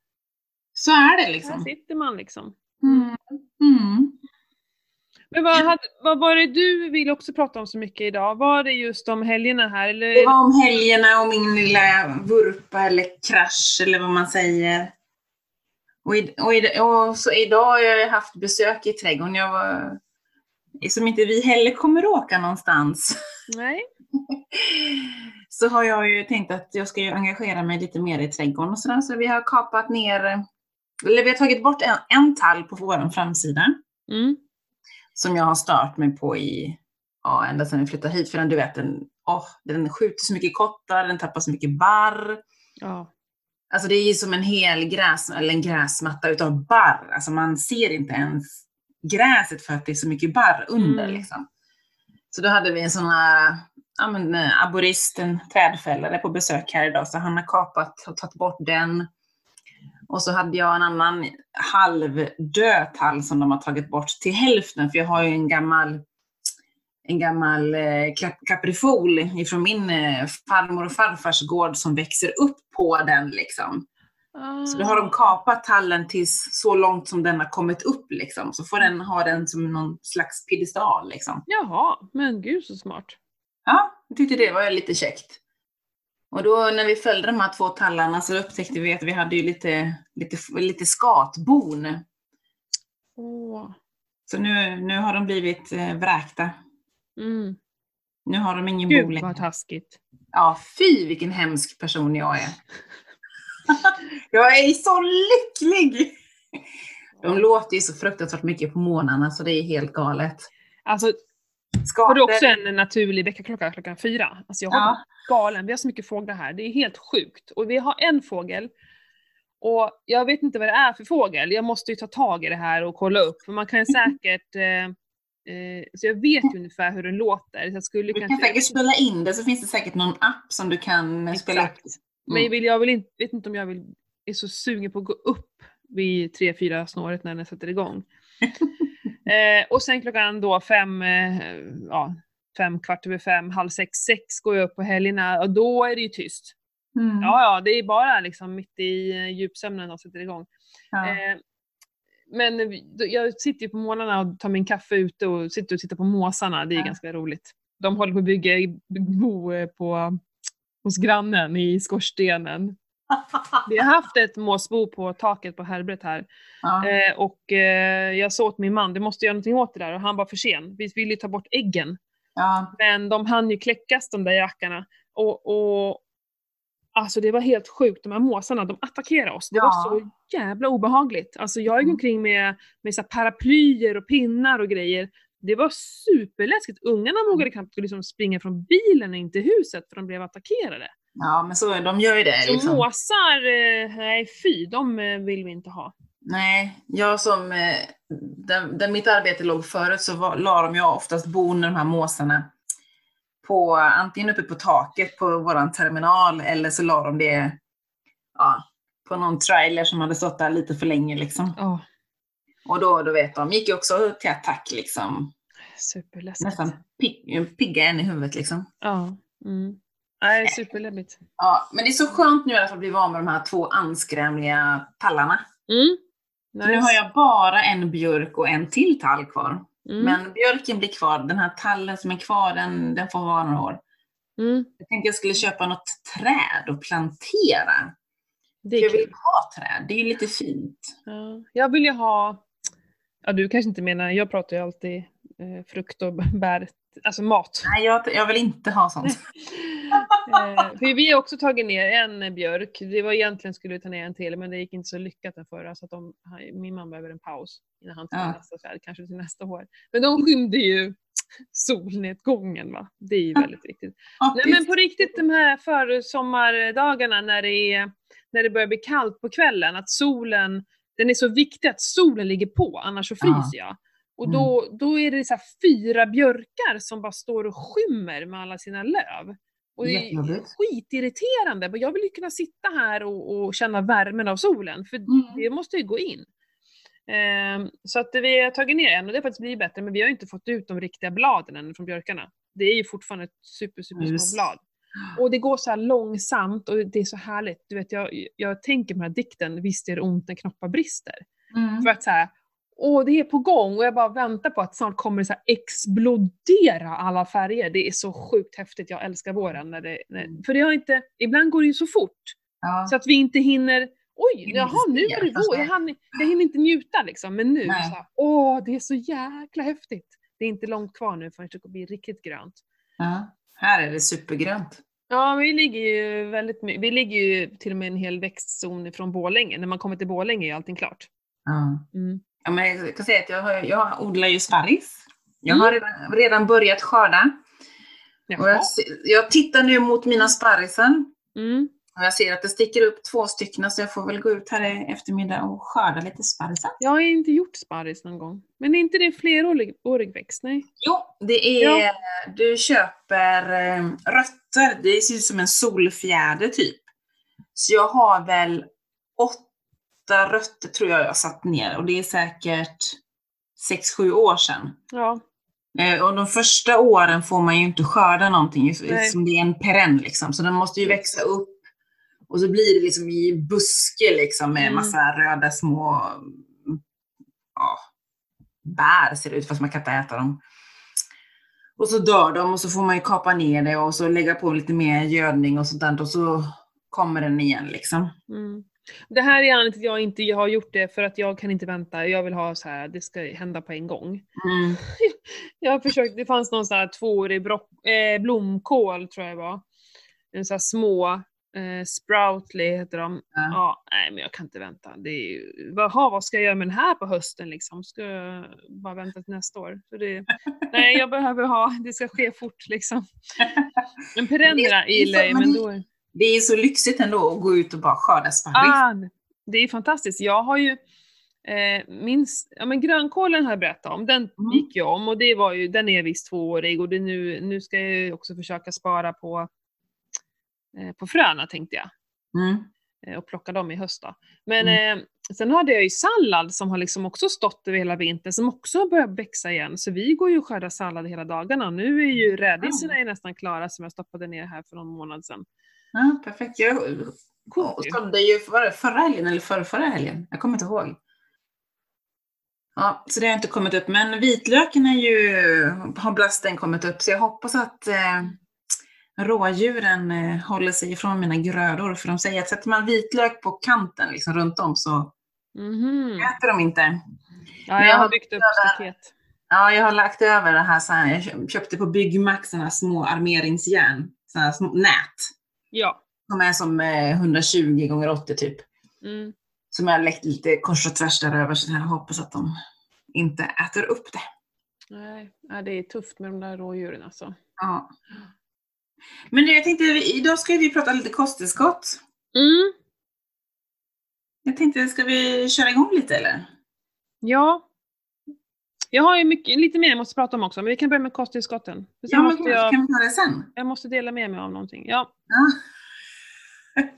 Så är det Här liksom. sitter man liksom. Mm. Mm. Men vad, hade, vad var det du ville också prata om så mycket idag? Var det just om helgerna här eller? Det var om helgerna och min lilla vurpa eller krasch eller vad man säger. Och, i, och, i, och så idag har jag haft besök i trädgården. Jag var, som inte vi heller kommer åka någonstans. Nej. Så har jag ju tänkt att jag ska engagera mig lite mer i trädgården och sådär. Så vi har kapat ner, eller vi har tagit bort en, en tall på vår framsida. Mm. Som jag har stört mig på i, ja, ända sedan vi flyttade hit. För den, du vet, den, åh, den skjuter så mycket kottar, den tappar så mycket barr. Ja. Alltså det är ju som en hel gräs, eller en gräsmatta utav barr. Alltså man ser inte ens gräset för att det är så mycket barr under. Mm. Liksom. Så då hade vi en sån här ja, men, eh, aborist, en trädfällare på besök här idag. Så han har kapat och tagit bort den. Och så hade jag en annan halvdöd tall som de har tagit bort till hälften. För jag har ju en gammal, en gammal eh, kap- kaprifol ifrån min eh, farmor och farfars gård som växer upp på den. Liksom. Så då har de kapat tallen tills så långt som den har kommit upp. Liksom. Så får den ha den som någon slags piedestal. Liksom. Jaha, men gud så smart. Ja, jag tyckte det var lite käckt. Och då när vi följde de här två tallarna så upptäckte vi att vi hade ju lite, lite, lite skatbon. Åh. Så nu, nu har de blivit eh, vräkta. Mm. Nu har de ingen bo Gud vad längre. taskigt. Ja, fy vilken hemsk person jag är. jag är så lycklig! De låter ju så fruktansvärt mycket på morgnarna så det är helt galet. Alltså, har Skator. du också en naturlig väckarklocka klockan fyra? Alltså jag har Ja. galen, vi har så mycket fåglar här, det är helt sjukt. Och vi har en fågel, och jag vet inte vad det är för fågel, jag måste ju ta tag i det här och kolla upp, för man kan ju säkert eh, eh, så jag vet ju ungefär hur den låter. Så jag skulle Du kan kanske... säkert spela in det så finns det säkert någon app som du kan spela upp. Exakt. Men vill, jag vill inte, vet inte om jag vill, är så sugen på att gå upp vid 3-4 snåret när den sätter igång. eh, och sen klockan då fem, eh, ja, fem, kvart över fem, halv sex, sex går jag upp på helgerna och då är det ju tyst. Mm. Ja, ja, det är bara liksom mitt i eh, djupsömnen och sätter igång. Ja. Eh, men jag sitter ju på morgnarna och tar min kaffe ute och sitter och tittar på måsarna. Det är Ja. ganska roligt. De håller på att bygga bo eh, på, hos grannen i skorstenen. Vi har haft ett måsbo på taket på Herbert här. Ja. Eh, och eh, jag sa åt min man, det måste göra någonting åt det där. Och han var för sen. Vi ville ju ta bort äggen. Ja. Men de hann ju kläckas de där jackarna. Och, och alltså det var helt sjukt, de här måsarna, de attackerade oss. Det Ja. var så jävla obehagligt. Alltså jag gick Mm. omkring med, med så paraplyer och pinnar och grejer. Det var superläskigt. Ungarna Mm. vågade knappt liksom springa från bilen in till huset för de blev attackerade. Ja, men så, de gör ju det. Så Liksom. måsar, eh, nej fy, de eh, vill vi inte ha. Nej, jag som, eh, där, där mitt arbete låg förut så var, la de ju oftast bon, de här måsarna, på, antingen uppe på taket på våran terminal eller så la de det ja, på någon trailer som hade stått där lite för länge liksom. Ja, Och då, då vet de, gick ju också till attack liksom. superläskigt. Nästan pigg, pigga en i huvudet liksom. Ja. Mm. Nej, superläbbigt. Ja, men det är så skönt nu i alla fall att bli van med de här två anskrämliga tallarna. Mm. Så nu har jag bara en björk och en till tall kvar. Mm. Men björken blir kvar, den här tallen som är kvar, den, den får vara några år. Mm. Jag tänkte jag skulle köpa något träd och plantera. Det är jag vill kul. ha träd, det är lite fint. Ja. Jag vill ju ha, ja du kanske inte menar, jag pratar ju alltid eh, frukt och bär, alltså mat. Nej, jag, jag vill inte ha sånt. eh, för vi har också tagit ner en björk, det var egentligen skulle vi ta ner en till men det gick inte så lyckat den förra så att de, min man behöver en paus innan han tar Ja. nästa träd, kanske till nästa år. Men de skymde ju solnedgången va, det är ju Ja. väldigt viktigt. Ja, Nej men på riktigt de här försommardagarna när det, är, när det börjar bli kallt på kvällen, att solen, den är så viktig att solen ligger på, annars så Ja. fryser jag. Och då, då är det så fyra björkar som bara står och skymmer med alla sina löv. Och det är skitirriterande, men jag vill ju kunna sitta här och, och känna värmen av solen, för Mm. det måste ju gå in. Ehm, så att vi har tagit ner en och det har faktiskt blivit bättre, men vi har inte fått ut de riktiga bladen än från björkarna. Det är ju fortfarande ett super, super små blad. Och det går så här långsamt och det är så härligt. Du vet, jag, jag tänker på den här dikten, Visst gör det ont när knoppar brister. Mm. För att så här, åh det är på gång och jag bara väntar på att snart kommer det så explodera alla färger. Det är så sjukt häftigt, jag älskar våren. När det, när, Mm. för det har inte, ibland går det ju så fort Ja. så att vi inte hinner, oj, jaha nu är det vår, jag, hann, jag hinner inte njuta liksom. Men nu, Nej. så här, åh det är så jäkla häftigt. Det är inte långt kvar nu förrän det blir riktigt grönt. Ja. Här är det supergrönt. Ja, vi ligger ju väldigt vi ligger ju till och med en hel växtzon från Borlänge. När man kommer till Borlänge är allting klart. Ja. Mm. Ja, men jag kan säga att jag, har, jag odlar ju sparris. Jag Mm. har redan, redan börjat skörda. Jag, jag tittar nu mot mina sparrisen Mm. och jag ser att det sticker upp två stycken så jag får väl gå ut här i eftermiddag och skörda lite sparrisar. Jag har inte gjort sparris någon gång. Men är inte det flerårig årig växt? Nej. Jo, det är, du köper eh, rötter, det ser ut som en solfjäder typ. Så jag har väl åtta rötter tror jag jag satt ner och det är säkert sex sju år sedan. Ja. Eh, Och de första åren får man ju inte skörda någonting Nej. eftersom det är en perenn liksom. Så den måste ju växa upp. Och så blir det liksom i buske liksom med Mm. massa röda små ja, bär ser det ut fast man kan inte äta dem. Och så dör de och så får man ju kapa ner det och så lägga på lite mer gödning och sånt där och så kommer den igen liksom. Mm. Det här är anledningen till att jag inte har gjort det, för att jag kan inte vänta. Jag vill ha så här, det ska hända på en gång. Mm. Jag har försökt, det fanns någon sån här tvåårig brock, eh, blomkål tror jag det var. En här små, eh, sproutly heter de. Ja. Ja, nej men jag kan inte vänta. Det är ju, jaha, vad ska jag göra med den här på hösten liksom? Ska jag bara vänta till nästa år? Så det, nej, jag behöver ha, det ska ske fort liksom. Är så- gillar jag men då... Det är så lyxigt ändå att gå ut och bara skörda sparris. Ah, det är fantastiskt. Jag har ju eh, minst, ja men grönkålen har jag berättat om, den Mm. gick ju om och det var ju, den är visst tvåårig och det nu, nu ska jag ju också försöka spara på, eh, på fröna tänkte jag. Mm. eh, Och plocka dem i höst då. Men eh, sen hade jag ju sallad som har liksom också stått över hela vintern som också har börjat växa igen. Så vi går ju och skördar sallad hela dagarna. Nu är ju rädisorna är nästan klara som jag stoppade ner här för någon månad sedan. Ja, perfekt. Jag Coolt ju. sådde ju det förra helgen eller förra, förra helgen. Jag kommer inte ihåg. Ja, så det har inte kommit upp. Men vitlöken är ju, har blasten kommit upp. Så jag hoppas att eh, rådjuren eh, håller sig ifrån mina grödor. För de säger att sätter man vitlök på kanten liksom runt om så Mhm. äter de inte. Ja, jag jag har byggt upp staket. Ja, jag har lagt över det här, så här jag köp- köpte på Byggmax sådana här små armeringsjärn. Sådana här små nät. Ja. De är som eh, 120 gånger 80 typ. Mm. Som jag läckt lite kors och tvärs där över så jag hoppas att de inte äter upp det. Nej, det är tufft med de där rådjuren alltså. Ja. Men jag tänkte, idag ska vi prata lite kosttillskott. Mm. Jag tänkte, ska vi köra igång lite eller? Ja. Jag har ju mycket, lite mer jag måste prata om också, men vi kan börja med kosttillskotten. Ja, men måste jag, kan vi ta det sen? jag måste dela med mig av någonting. Ja. Ja.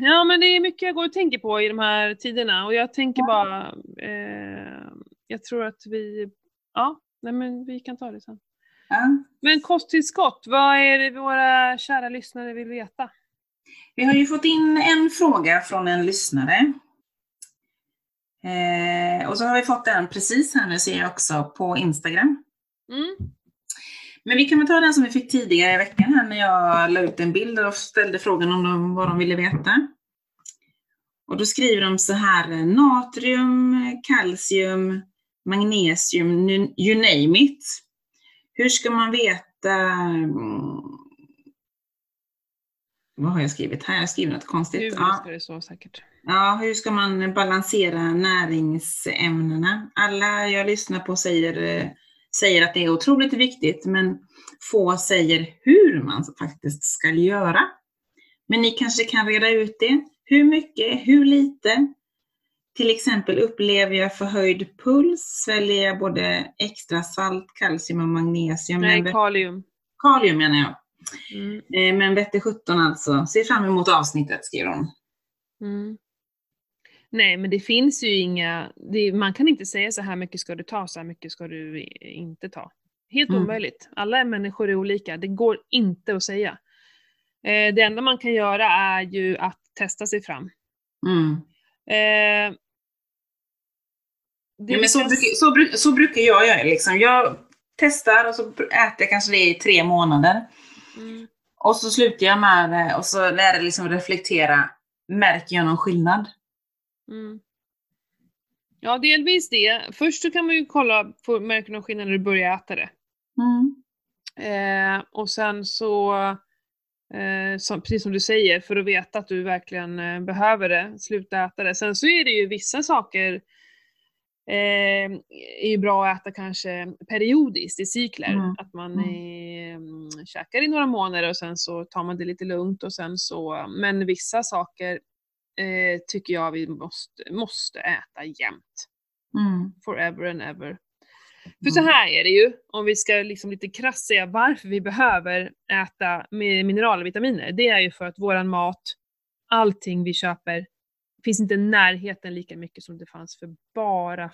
ja, men det är mycket jag går och tänker på i de här tiderna och jag tänker bara, eh, jag tror att vi, ja, nej men vi kan ta det sen. Ja. Men kosttillskott, vad är det våra kära lyssnare vill veta? Vi har ju fått in en fråga från en lyssnare. Eh, och så har vi fått den precis här nu ser jag också på Instagram. Mm. Men vi kan väl ta den som vi fick tidigare i veckan här när jag la ut en bild och ställde frågan om de, vad de ville veta. Och då skriver de så här, natrium, kalcium, magnesium, you name it. Hur ska man veta, mm, vad har jag skrivit här? Jag har skrivit något konstigt. Hur ska det så säkert. Ja, hur ska man balansera näringsämnena? Alla jag lyssnar på säger, eh, säger att det är otroligt viktigt, men få säger hur man faktiskt ska göra. Men ni kanske kan reda ut det. Hur mycket? Hur lite? Till exempel upplever jag förhöjd puls, sväljer jag både extra salt, kalcium och magnesium. Nej, men kalium. kalium menar jag. Mm. Eh, Men vette 17 alltså. Ser fram emot avsnittet, skriver hon. Mm. Nej, men det finns ju inga, det, man kan inte säga så här mycket ska du ta, så här mycket ska du inte ta. Helt Mm. omöjligt. Alla människor är olika, det går inte att säga. Eh, det enda man kan göra är ju att testa sig fram. Mm. Eh, det Ja, men så, brukar, så, bruk, så brukar jag göra. Liksom. Jag testar och så äter jag kanske det i tre månader. Mm. Och så slutar jag med det och så när jag liksom reflektera, märker jag någon skillnad? Mm. Ja, delvis det. Först så kan man ju kolla, på, märker någon skillnad när du börjar äta det. Mm. Eh, och sen så, eh, som, precis som du säger, för att veta att du verkligen eh, behöver det, sluta äta det. Sen så är det ju vissa saker eh, är ju bra att äta kanske periodiskt i cykler. Mm. Att man Mm. mm, käkar i några månader och sen så tar man det lite lugnt och sen så, men vissa saker eh, tycker jag vi måste, måste äta jämt. Mm. Forever and ever. För så här är det ju, om vi ska liksom lite krasst säga varför vi behöver äta med mineral och vitaminer. Det är ju för att våran mat, allting vi köper, finns inte i närheten lika mycket som det fanns för bara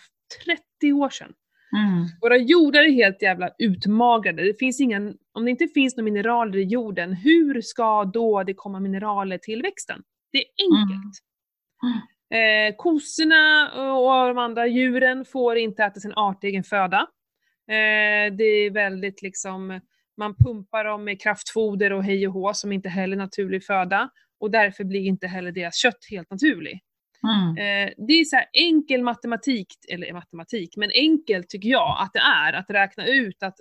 30 år sedan. Mm. Våra jordar är helt jävla utmagrade. Det finns ingen, om det inte finns några mineraler i jorden, hur ska då det komma mineraler till växten? Det är enkelt. Eh, kossorna och de andra djuren får inte äta sin artegen föda. Eh, det är väldigt liksom, man pumpar dem med kraftfoder och hej och hå som inte heller är naturlig föda. Och därför blir inte heller deras kött helt naturlig. Mm. Eh, det är så här enkel matematik, eller matematik, men enkelt tycker jag att det är att räkna ut att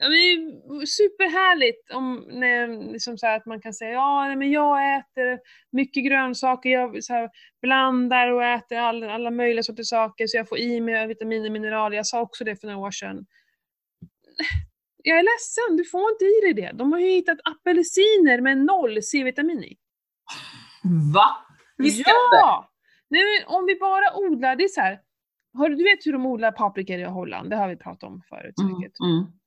Ja, men det är superhärligt om när, liksom så att man kan säga ja men jag äter mycket grönsaker, jag så här, blandar och äter all, alla möjliga sorters saker så jag får i mig vitaminer och mineraler. Jag sa också det för några år sedan. Jag är ledsen, du får inte i dig det. De har ju hittat apelsiner med noll C-vitamin i. Va? Visste inte. Ja! Nej, men om vi bara odlar, det är så här. Har, du vet hur de odlar paprikor i Holland? Det har vi pratat om förut Mm. säkert. Mm.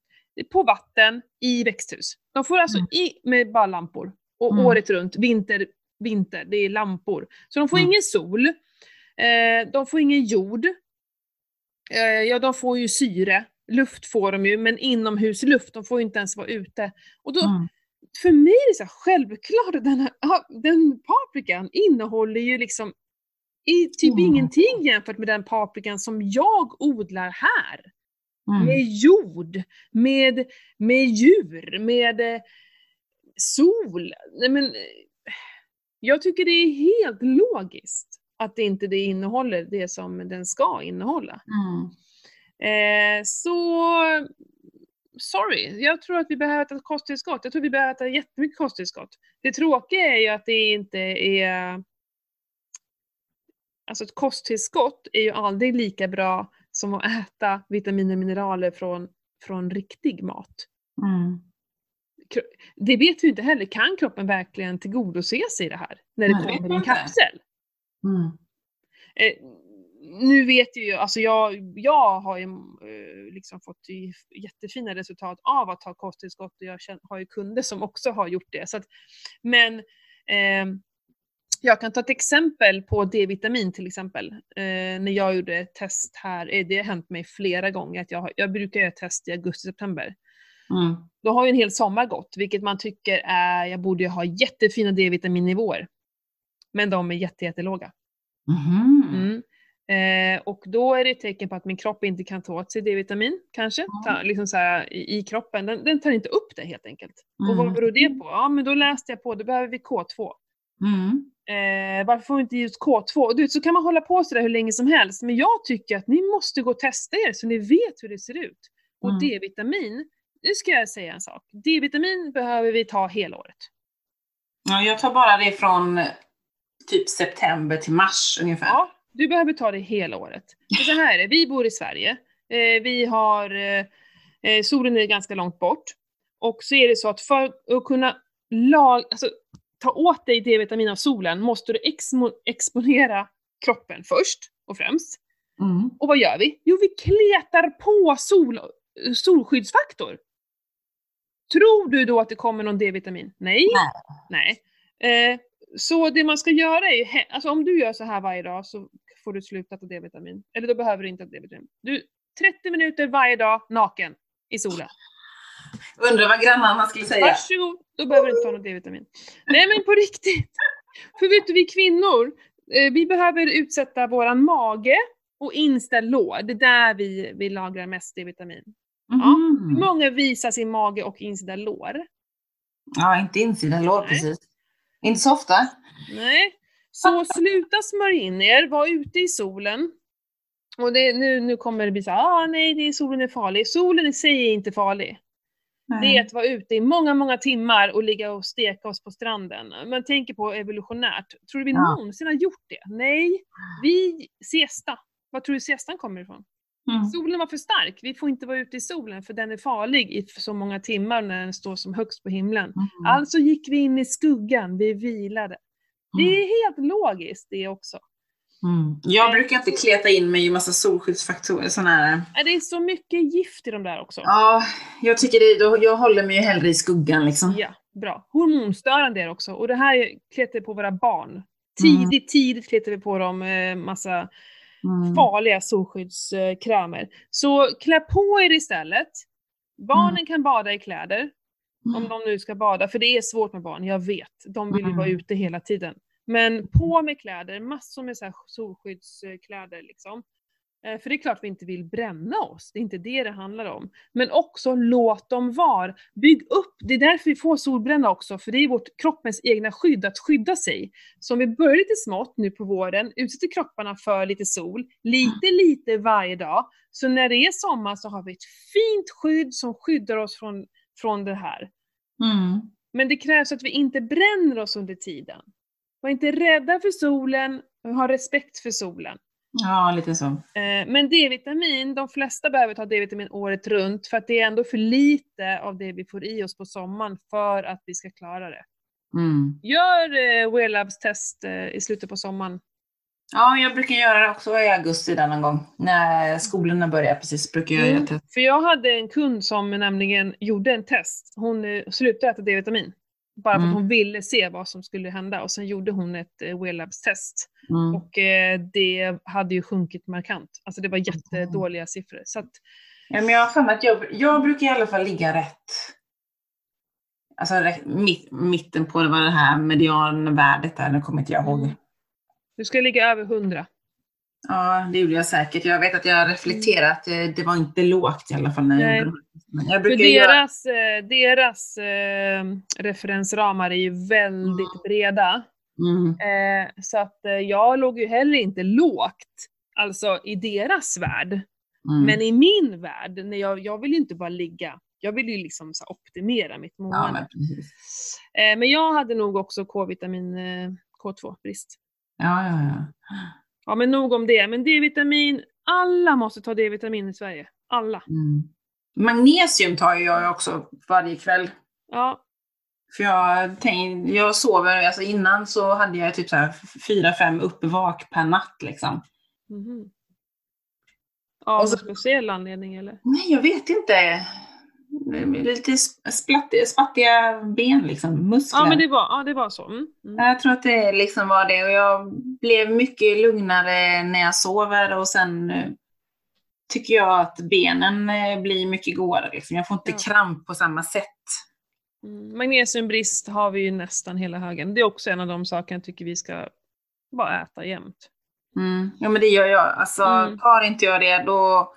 På vatten, i växthus. De får alltså Mm. i med bara lampor. Och Mm. året runt, vinter, vinter, det är lampor. Så de får Mm. ingen sol, eh, de får ingen jord. Eh, ja, de får ju syre, luft får de ju, men inomhusluft, de får ju inte ens vara ute. Och då, Mm. för mig är det så här självklart att den, här, den paprikan innehåller ju liksom i typ Mm. ingenting jämfört med den paprikan som jag odlar här. Mm. Med jord, med, med djur, med eh, sol. Nej, men, eh, jag tycker det är helt logiskt att det inte det innehåller det som den ska innehålla. Mm. Eh, så sorry, jag tror att vi behöver äta ett kosttillskott. Jag tror vi behöver äta jättemycket kosttillskott. Det tråkiga är ju att det inte är... Alltså ett kosttillskott är ju aldrig lika bra som att äta vitaminer och mineraler från, från riktig mat. Mm. det vet vi inte heller, kan kroppen verkligen tillgodose sig det här? När det Nej, kommer i en kapsel? Mm. Eh, nu vet ju, alltså jag, jag har ju eh, liksom fått jättefina resultat av att ta kosttillskott och jag har ju kunder som också har gjort det. Så att, men eh, jag kan ta ett exempel på D-vitamin till exempel. Eh, när jag gjorde ett test här, eh, det har hänt mig flera gånger att jag, jag brukar göra ett test i augusti-september. Mm. Då har ju en hel sommar gått, vilket man tycker är, jag borde ju ha jättefina D-vitaminnivåer. Men de är jätte, jättelåga. Mhm. Mm. Eh, och då är det ett tecken på att min kropp inte kan ta åt sig D-vitamin, kanske. Mm. Ta, liksom så här, i, I kroppen. Den, den tar inte upp det helt enkelt. Och vad Mm. beror det på? Ja, men då läste jag på, då behöver vi K2. Mm. Eh, varför får vi inte just K2? Och Du så kan man hålla på sådär hur länge som helst. Men jag tycker att ni måste gå och testa er så ni vet hur det ser ut. Och Mm. D-vitamin, nu ska jag säga en sak. D-vitamin behöver vi ta hela året. Ja, jag tar bara det från eh, typ september till mars ungefär. Ja, du behöver ta det hela året. För så här är det, vi bor i Sverige. Eh, vi har, eh, eh, solen är ganska långt bort. Och så är det så att för att kunna lag, alltså, ta åt dig D-vitamin av solen måste du exmo- exponera kroppen först och främst. Mm. Och vad gör vi? Jo, vi kletar på sol, solskyddsfaktor. Tror du då att det kommer någon D-vitamin? Nej. Nej. Eh, så det man ska göra är, he- alltså om du gör så här varje dag så får du sluta ta D-vitamin. Eller då behöver du inte ta D-vitamin. Du, 30 minuter varje dag naken i solen. Undrar vad grannarna skulle säga. Varsågod, då behöver du inte ta något D-vitamin. Nej men på riktigt. För vet du, vi kvinnor, eh, vi behöver utsätta våran mage och insta lår. Det är där vi, vi lagrar mest D-vitamin. Hur många visar sin mage och insida lår? Ja, inte insidan lår Nej. precis. Inte så ofta. Nej. Så sluta smörja in er, var ute i solen. Och det, nu, nu kommer det bli så ah, nej, det är, solen är farlig. Solen i sig är inte farlig. Det är att vara ute i många, många timmar och ligga och steka oss på stranden. Man tänker på evolutionärt. Tror du vi Ja. någonsin har gjort det? Nej. Vi, siesta. Var tror du siestan kommer ifrån? Mm. Solen var för stark. Vi får inte vara ute i solen för den är farlig i så många timmar när den står som högst på himlen. Mm. Alltså gick vi in i skuggan, vi vilade. Det är helt logiskt det också. Mm. Jag brukar inte kleta in mig i massa solskyddsfaktorer. Sån här. Äh, Det är så mycket gift i de där också. Ja, jag tycker det. Jag håller mig ju hellre i skuggan liksom. Ja, bra. Hormonstörande är det också. Och det här kletar vi på våra barn. Tidigt, tidigt kletar vi på dem eh, massa Mm. farliga solskyddskrämer. Så klä på er istället. Barnen kan bada i kläder, om Mm. de nu ska bada, för det är svårt med barn, jag vet. De vill ju vara Mm. ute hela tiden. Men på med kläder, massor med så här solskyddskläder liksom. Eh, För det är klart vi inte vill bränna oss, det är inte det det handlar om. Men också låt dem vara. Bygg upp, det är därför vi får solbränna också, för det är vårt kroppens egna skydd att skydda sig. Så om vi börjar lite smått nu på våren, utsätter kropparna för lite sol, lite lite varje dag, så när det är sommar så har vi ett fint skydd som skyddar oss från, från det här. Mm. Men det krävs att vi inte bränner oss under tiden. Var inte rädda för solen, ha respekt för solen. Ja, lite så. Eh, Men D-vitamin, de flesta behöver ta D-vitamin året runt för att det är ändå för lite av det vi får i oss på sommaren för att vi ska klara det. Mm. Gör eh, Wear Labs test eh, i slutet på sommaren. Ja, jag brukar göra det också i augusti där någon gång. När skolorna börjar precis brukar jag Mm. göra test. För jag hade en kund som nämligen gjorde en test. Hon slutade äta D-vitamin. Bara för Mm. att hon ville se vad som skulle hända och sen gjorde hon ett eh, Wear Labs test. Mm. Och eh, det hade ju sjunkit markant. Alltså det var jättedåliga siffror. Så att, Ja, men jag har för mig att jag, jag brukar i alla fall ligga rätt. Alltså rätt, mitt, mitten på vad det här medianvärdet är, nu kommer inte jag ihåg. Mm. du ska ligga över 100. Ja, det gjorde jag säkert. Jag vet att jag har reflekterat, eh, det var inte lågt i alla fall när jag. Men jag För brukar göra... deras, eh, deras eh, referensramar är ju väldigt Mm. breda. Mm. Eh, så att eh, jag låg ju heller inte lågt, alltså i deras värld. Mm. Men i min värld, när jag, jag vill ju inte bara ligga, jag vill ju liksom så optimera mitt ja, mående. eh, men jag hade nog också K-vitamin eh, K2-brist. Ja, ja, ja. Ja men nog om det. Men D-vitamin, alla måste ta D-vitamin i Sverige. Alla. Mm. Magnesium tar jag också varje kväll. Ja. För jag, tänk, jag sover, alltså innan så hade jag typ så här fyra, fem uppvak per natt liksom. Mhm. Av så- någon speciell anledning eller? Nej, jag vet inte. Lite splatt, spattiga ben liksom, muskler. Ja men det var, ja, det var så. Mm. Mm. Jag tror att det liksom var det. Och jag blev mycket lugnare när jag sover och sen eh, tycker jag att benen eh, blir mycket godare. Liksom. Jag får inte Ja. kramp på samma sätt. Mm. Magnesiumbrist har vi ju nästan hela högen. Det är också en av de sakerna jag tycker vi ska bara äta jämt. Mm. Ja men det gör jag. Alltså Mm. tar inte jag det då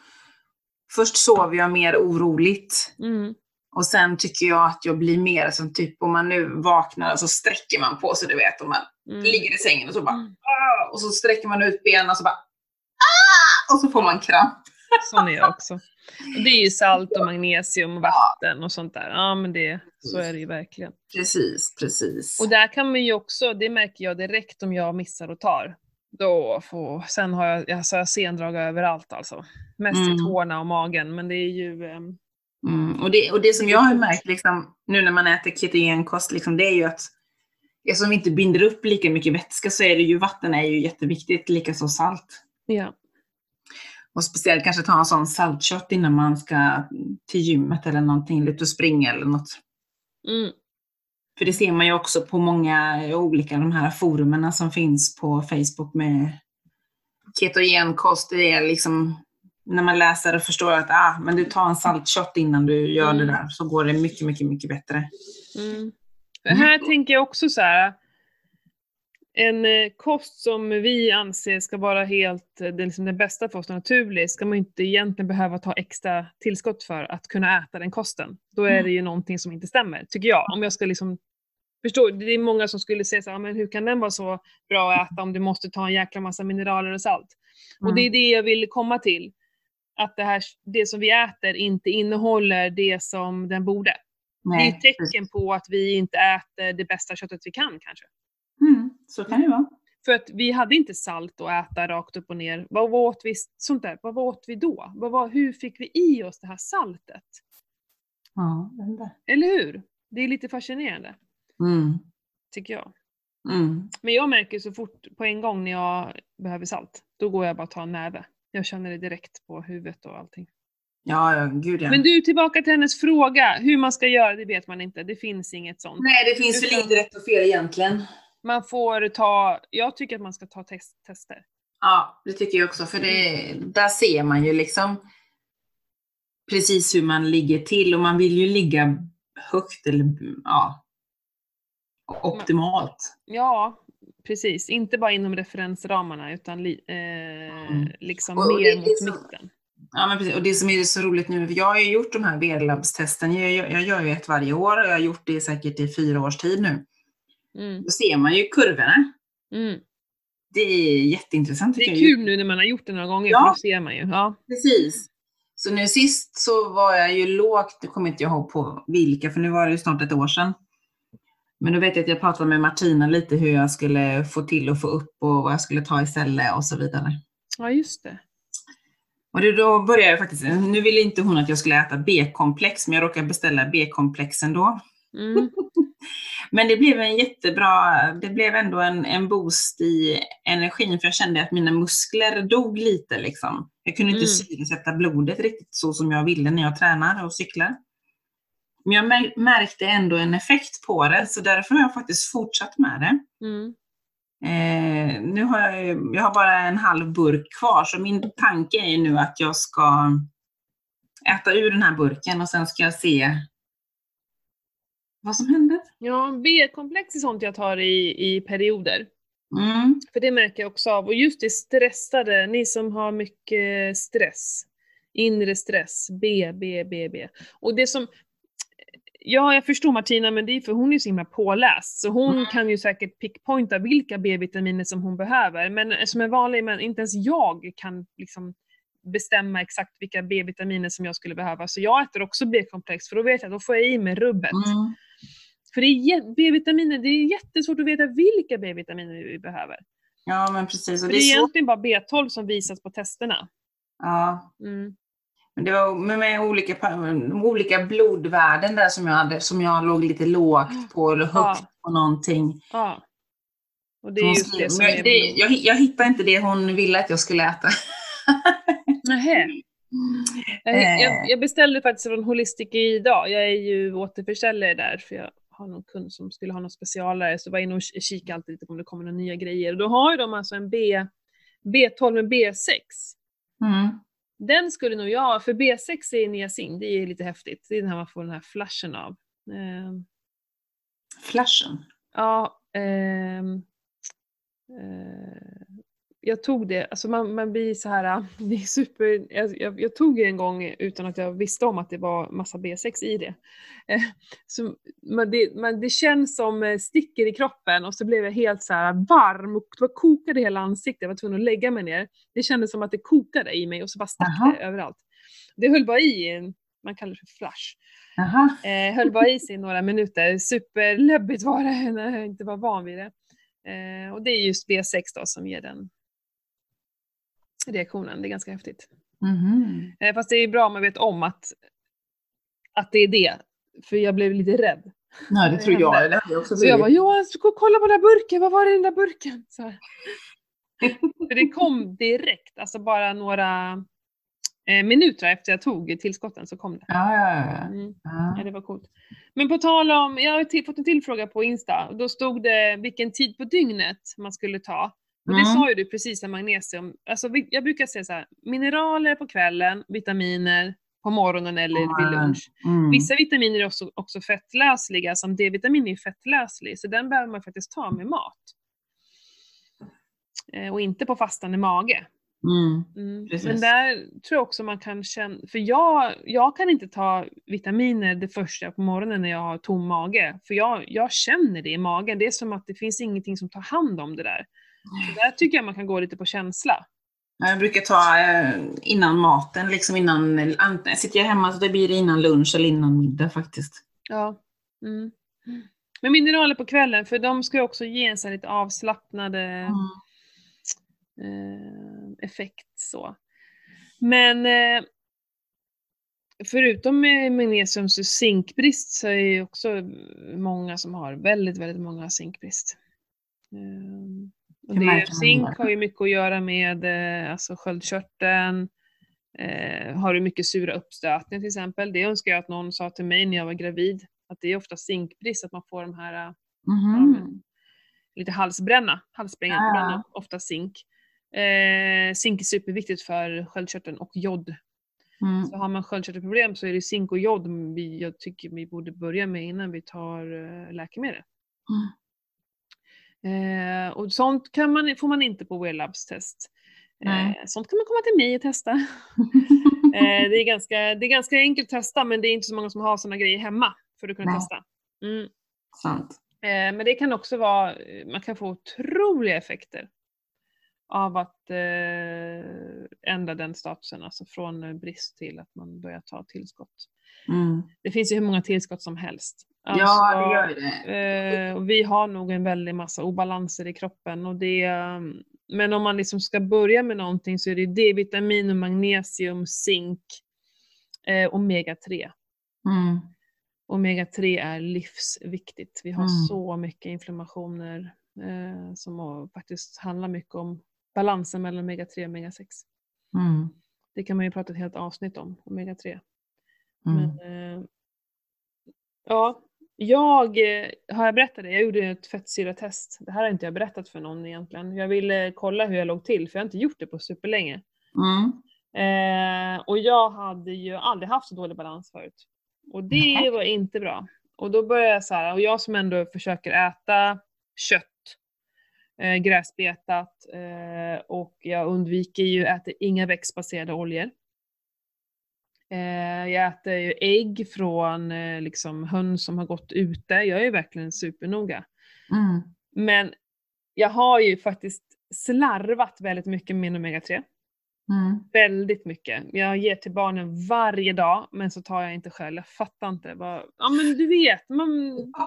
Först sover jag mer oroligt. Mm. Och sen tycker jag att jag blir mer som typ om man nu vaknar och så sträcker man på sig, du vet. Och man Mm. ligger i sängen och så bara Mm. "Ah!" Och så sträcker man ut benen och så bara "Ah!" Och så får man kramp. Sån är jag också. Och det är ju salt och magnesium och vatten och sånt där. Ja men det, så är det ju verkligen. Precis, precis. Och där kan man ju också, det märker jag direkt om jag missar och tar. Då får, sen har jag, alltså jag har sendrag överallt alltså. Mest i Mm. tårna och magen, men det är ju... ehm, Mm. Och, det, och det som jag har märkt liksom, nu när man äter ketogenkost, liksom, det är ju att eftersom vi inte binder upp lika mycket vätska så är det ju vatten är ju jätteviktigt, likaså salt. ja. Och speciellt kanske ta en sån saltshot innan man ska till gymmet eller någonting, ut och springa eller något. Mm. För det ser man ju också på många olika de här forumerna som finns på Facebook med ketogenkost. Det är liksom när man läser och förstår att ah, men du tar en saltshot innan du gör Mm. det där så går det mycket, mycket, mycket bättre. Mm. För här tänker jag också så här. En eh, kost som vi anser ska vara helt eh, den, liksom den bästa för oss naturlig ska man inte egentligen behöva ta extra tillskott för att kunna äta den kosten. Då är Mm. det ju någonting som inte stämmer, tycker jag. Om jag ska liksom förstå, det är många som skulle säga så här, men hur kan den vara så bra att äta om du måste ta en jäkla massa mineraler och salt? Och det är det jag vill komma till. Att det, här, det som vi äter inte innehåller det som den borde. Det är Nej, ett tecken på att vi inte äter det bästa köttet vi kan kanske. Mm, så kan det vara. För att vi hade inte salt att äta rakt upp och ner. Vad åt vi, sånt där, vad åt vi då? Vad var, hur fick vi i oss det här saltet? Ja, den där. Eller hur? Det är lite fascinerande, Mm, tycker jag. mm. Men jag märker så fort på en gång när jag behöver salt, då går jag bara och tar en näve. Jag känner det direkt på huvudet och allting. Ja, ja, gud ja. Men du, tillbaka till hennes fråga. Hur man ska göra, det vet man inte. Det finns inget sånt. Nej, det finns väl inte rätt och fel egentligen. Man får ta, jag tycker att man ska ta test, tester. Ja, det tycker jag också. För det, där ser man ju liksom precis hur man ligger till och man vill ju ligga högt eller ja, optimalt. Ja, precis. Inte bara inom referensramarna utan eh, liksom Och- och mer mot så- mitten. Ja, men precis. Och det som är så roligt nu, jag har ju gjort de här VD-labstesten. Jag, jag, jag gör ju ett varje år och jag har gjort det säkert i fyra års tid nu. Mm. Då ser man ju kurvorna. Mm. Det är jätteintressant Det är ju. kul nu när man har gjort det några gånger, Ja. för då ser man ju. Ja. Precis. Så nu sist så var jag ju lågt, det kommer inte jag ihåg på vilka, för nu var det ju snart ett år sedan. Men då vet jag att jag pratade med Martina lite hur jag skulle få till och få upp och vad jag skulle ta istället och så vidare. ja, just det. Och då började jag faktiskt, nu ville inte hon att jag skulle äta B-komplex, men jag råkade beställa B-komplexen då. Mm. Men det blev en jättebra, det blev ändå en, en boost i energin för jag kände att mina muskler dog lite liksom. Jag kunde inte Mm. syresätta blodet riktigt så som jag ville när jag tränar och cyklar. Men jag mär- märkte ändå en effekt på det så därför har jag faktiskt fortsatt med det. Mm. Eh, nu har jag, jag har bara en halv burk kvar så min tanke är nu att jag ska äta ur den här burken och sen ska jag se vad som händer. Ja, B-komplex är sånt jag tar i, i perioder. Mm. För det märker jag också av. Och just det stressade, ni som har mycket stress. Inre stress, B, B, B, B. Och det som... Ja, jag förstår Martina, men det är för hon är så himla påläst. Så hon Mm. kan ju säkert pickpointa vilka B-vitaminer som hon behöver. Men som en vanlig men inte ens jag kan liksom bestämma exakt vilka B-vitaminer som jag skulle behöva. Så jag äter också B-komplex, för då vet jag att då får jag i mig rubbet. Mm. För det är B-vitaminer, det är jättesvårt att veta vilka B-vitaminer vi behöver. Ja, men precis. Och det det är är så, egentligen bara B12 som visas på testerna. ja. Mm. Men det var med, olika, olika blodvärden där som jag hade, som jag låg lite lågt på eller högt Ja. på någonting. Ja. Och det är just skrev- det som är... det, jag, jag hittade inte det hon ville att jag skulle äta. Nähä. Jag, Eh. jag, jag beställde faktiskt från Holistic idag. Jag är ju återförsäljare där för jag har någon kund som skulle ha någon specialare så jag var inne och kikade alltid lite om det kommer några nya grejer. Och då har ju de alltså en B, B12 med B6. Mm. Den skulle nog jag, för B6 är niacin, det är lite häftigt. Det är den här man får den här flashen av. Ehm, Flashen. Ja, ehm, eh, jag tog det, alltså man, man blir så här, det är super, jag, jag, jag tog det en gång utan att jag visste om att det var massa B6 i det. Eh, så man, det, man, det känns som eh, sticker i kroppen och så blev jag helt så här varm och det var kokade hela ansiktet, jag var tvungen att lägga mig ner. Det kändes som att det kokade i mig och så bara stack det överallt. Det höll bara i, en- man kallar det för flash. Eh, höll bara i sig några minuter. Superläbbigt var det när jag inte var van vid det. Eh, och det är just B6 då som ger den reaktionen. Det är ganska häftigt. Eh, fast det är bra om man vet om att, att det är det. För jag blev lite rädd. Ja, det tror jag. också Så jag bara. Johan, gå och kolla på den där burken, vad var det i den där burken? Så. För det kom direkt, alltså bara några eh, minuter efter jag tog tillskotten så kom det. Ja, ja, ja. Mm. ja. Ja, det var coolt. Men på tal om, jag har fått en till fråga på Insta. Då stod det vilken tid på dygnet man skulle ta. Och det Mm. sa ju du precis med magnesium. Alltså, jag brukar säga så här, mineraler på kvällen, vitaminer på morgonen eller vid lunch. Mm. Vissa vitaminer är också, också fettlösliga, som D-vitamin är fettlöslig, så den behöver man faktiskt ta med mat. Eh, och inte på fastande mage. Mm. Mm. Men där tror jag också man kan känna, för jag, jag kan inte ta vitaminer det första på morgonen när jag har tom mage, för jag, jag känner det i magen. Det är som att det finns ingenting som tar hand om det där. Så där tycker jag man kan gå lite på känsla. Ja, Jag brukar ta eh, innan maten, liksom innan, sitter jag hemma så det blir innan lunch eller innan middag faktiskt. Ja. Mm. Men mineraler på kvällen, för de ska ju också ge en så här lite avslappnade Mm. eh, effekt så. Men eh, förutom magnesium zinkbrist så är det ju också många som har väldigt, väldigt många zinkbrist. Eh, Det zink har ju mycket att göra med eh, alltså sköldkörteln, eh, har du mycket sura uppstötningar till exempel. Det önskar jag att någon sa till mig när jag var gravid, att det är ofta zinkbrist, att man får de här Mhm. Ja, lite halsbränna, halsbränna, Ah. bränna, ofta zink. Eh, zink är superviktigt för sköldkörteln och jod. Mm. Så har man sköldkörtelproblem så är det zink och jod vi, jag tycker vi borde börja med innan vi tar eh, läkemedel. Eh, och sånt kan man, får man inte på Wear Labs test. Eh, sånt kan man komma till mig och testa. Eh, det, är ganska, det är ganska enkelt att testa men det är inte så många som har såna grejer hemma för att kunna Nej. testa. Mm. Sant. Eh, men det kan också vara, man kan få otroliga effekter av att eh, ändra den statusen, alltså från eh, brist till att man börjar ta tillskott. Mm. Det finns ju hur många tillskott som helst. Ja, det Alltså, gör det. Eh, vi har nog en väldig massa obalanser i kroppen. Och det, um, men om man liksom ska börja med någonting så är det D-vitamin, och magnesium, zink, eh, omega-3. Mm. Omega-3 är livsviktigt. Vi har Mm. så mycket inflammationer eh, som faktiskt handlar mycket om balansen mellan omega-3 och omega-6. Mm. Det kan man ju prata ett helt avsnitt om, omega-3. Mm. Men, eh, ja, jag, eh, har jag berättat det? Jag gjorde ett fettsyratest. Det här har inte jag berättat för någon egentligen. Jag ville kolla hur jag låg till, för jag har inte gjort det på superlänge. Mm. Eh, och jag hade ju aldrig haft så dålig balans förut. Och det Nej. var inte bra. Och då började jag så här, och jag som ändå försöker äta kött, eh, gräsbetat eh, och jag undviker ju, äter inga växtbaserade oljor. Eh, jag äter ju ägg från eh, liksom höns som har gått ute. Jag är ju verkligen supernoga. Mm. Men jag har ju faktiskt slarvat väldigt mycket med min omega-3. Mm. Väldigt mycket. Jag ger till barnen varje dag, men så tar jag inte själv. Jag fattar inte. Vad... Ja men du vet, man...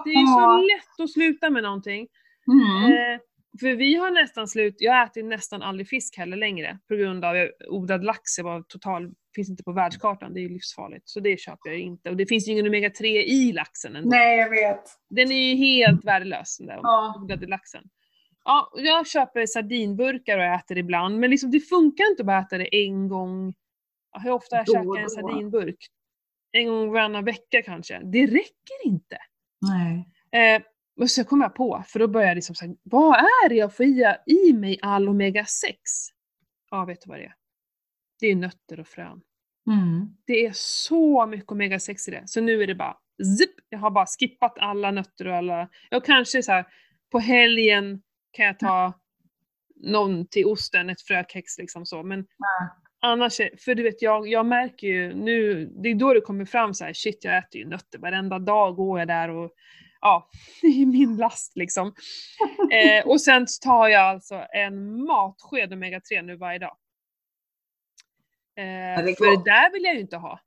det är så Ja. lätt att sluta med någonting. Mm. Eh, för vi har nästan slut, jag äter ju nästan aldrig fisk heller längre på grund av jag odlad lax, jag var total finns inte på världskartan, det är ju livsfarligt. Så det köper jag inte. Och det finns ju ingen omega-3 i laxen ändå. Nej, jag vet. Den är ju helt värdelös den där Ja. odlade laxen. Ja, jag köper sardinburkar och äter ibland, men liksom det funkar inte att bara äta det en gång. Hur ofta jag Då käkar en sardinburk? En gång varannan vecka kanske. Det räcker inte. Nej. Eh, och så kom jag på, för då började jag liksom säga, vad är det jag får i, i mig all omega-6? Ja, vet du vad det är? Det är nötter och frön. Mm. Det är så mycket omega-6 i det. Så nu är det bara zip, jag har bara skippat alla nötter och alla, jag kanske så här på helgen kan jag ta någon till osten, ett frökex liksom så, men Ja. annars, är- för du vet jag, jag märker ju nu, det är då det kommer fram så här, shit jag äter ju nötter varenda dag går jag där och ja, det är min last liksom. eh, och sen tar jag alltså en matsked omega-3 nu varje dag. Eh, det för det där vill jag ju inte ha.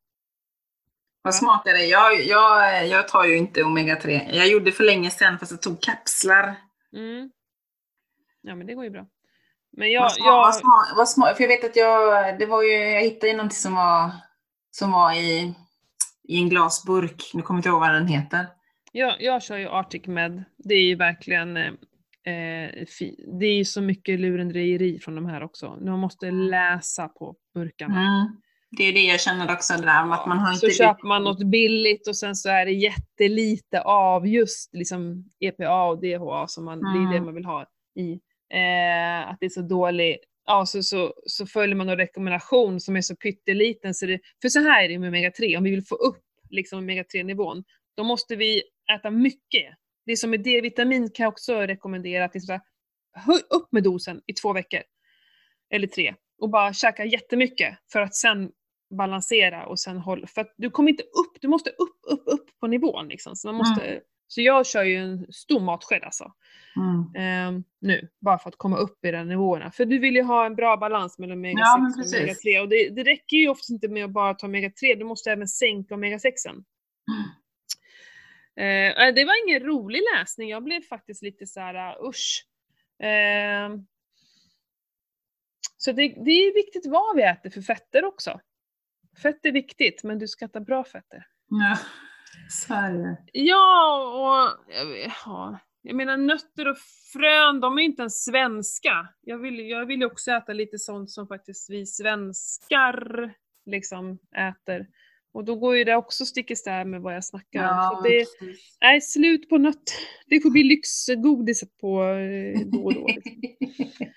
Vad smart är det? Jag, jag, jag tar ju inte omega-3. Jag gjorde för länge sedan fast jag tog kapslar. Mm. Ja men det går ju bra. Men jag, vad, smart, jag, vad, smart, vad smart, för jag vet att jag, det var ju, jag hittade ju någonting som var, som var i, i en glasburk. Nu kommer jag inte ihåg vad den heter. jag, jag kör ju Arctic Med. Det är ju verkligen eh, det är ju så mycket lurendrejeri från de här också. Man måste läsa på burkarna. Mm. Det är det jag känner också, det där med att man har så inte... köper man något billigt och sen så är det jättelite av just liksom EPA och DHA som man, det är det Mm. man vill ha i. Eh, att det är så dålig, ja så, så, så följer man en rekommendation som är så pytteliten så det, för så här är det med omega-3, om vi vill få upp liksom omega-3 nivån, då måste vi äta mycket. Det som är D-vitamin kan jag också rekommendera att det är höj upp med dosen i två veckor. Eller tre. Och bara käka jättemycket för att sen balansera och sen hålla, för att du kommer inte upp, du måste upp, upp, upp på nivån liksom. Så, man måste, så jag kör ju en stor matsked alltså. Mm. ehm, nu, bara för att komma upp i de nivåerna. För du vill ju ha en bra balans mellan omega-6 Ja, och precis. omega-3. Och det, det räcker ju oftast inte med att bara ta omega-3, du måste även sänka omega-6. Eh, det var ingen rolig läsning, jag blev faktiskt lite så här, uh, usch. Ehm, så det, det är viktigt vad vi äter för fetter också. Fett är viktigt, men du ska äta bra fetter. Ja, så är det. Ja, och ja, jag menar nötter och frön, de är inte ens svenska. Jag vill, jag vill ju också äta lite sånt som faktiskt vi svenskar liksom äter. Och då går ju det också stick i stäv med vad jag snackar om. Så det är slut på nöt. Det får bli lyxgodis på eh, då och då. Liksom.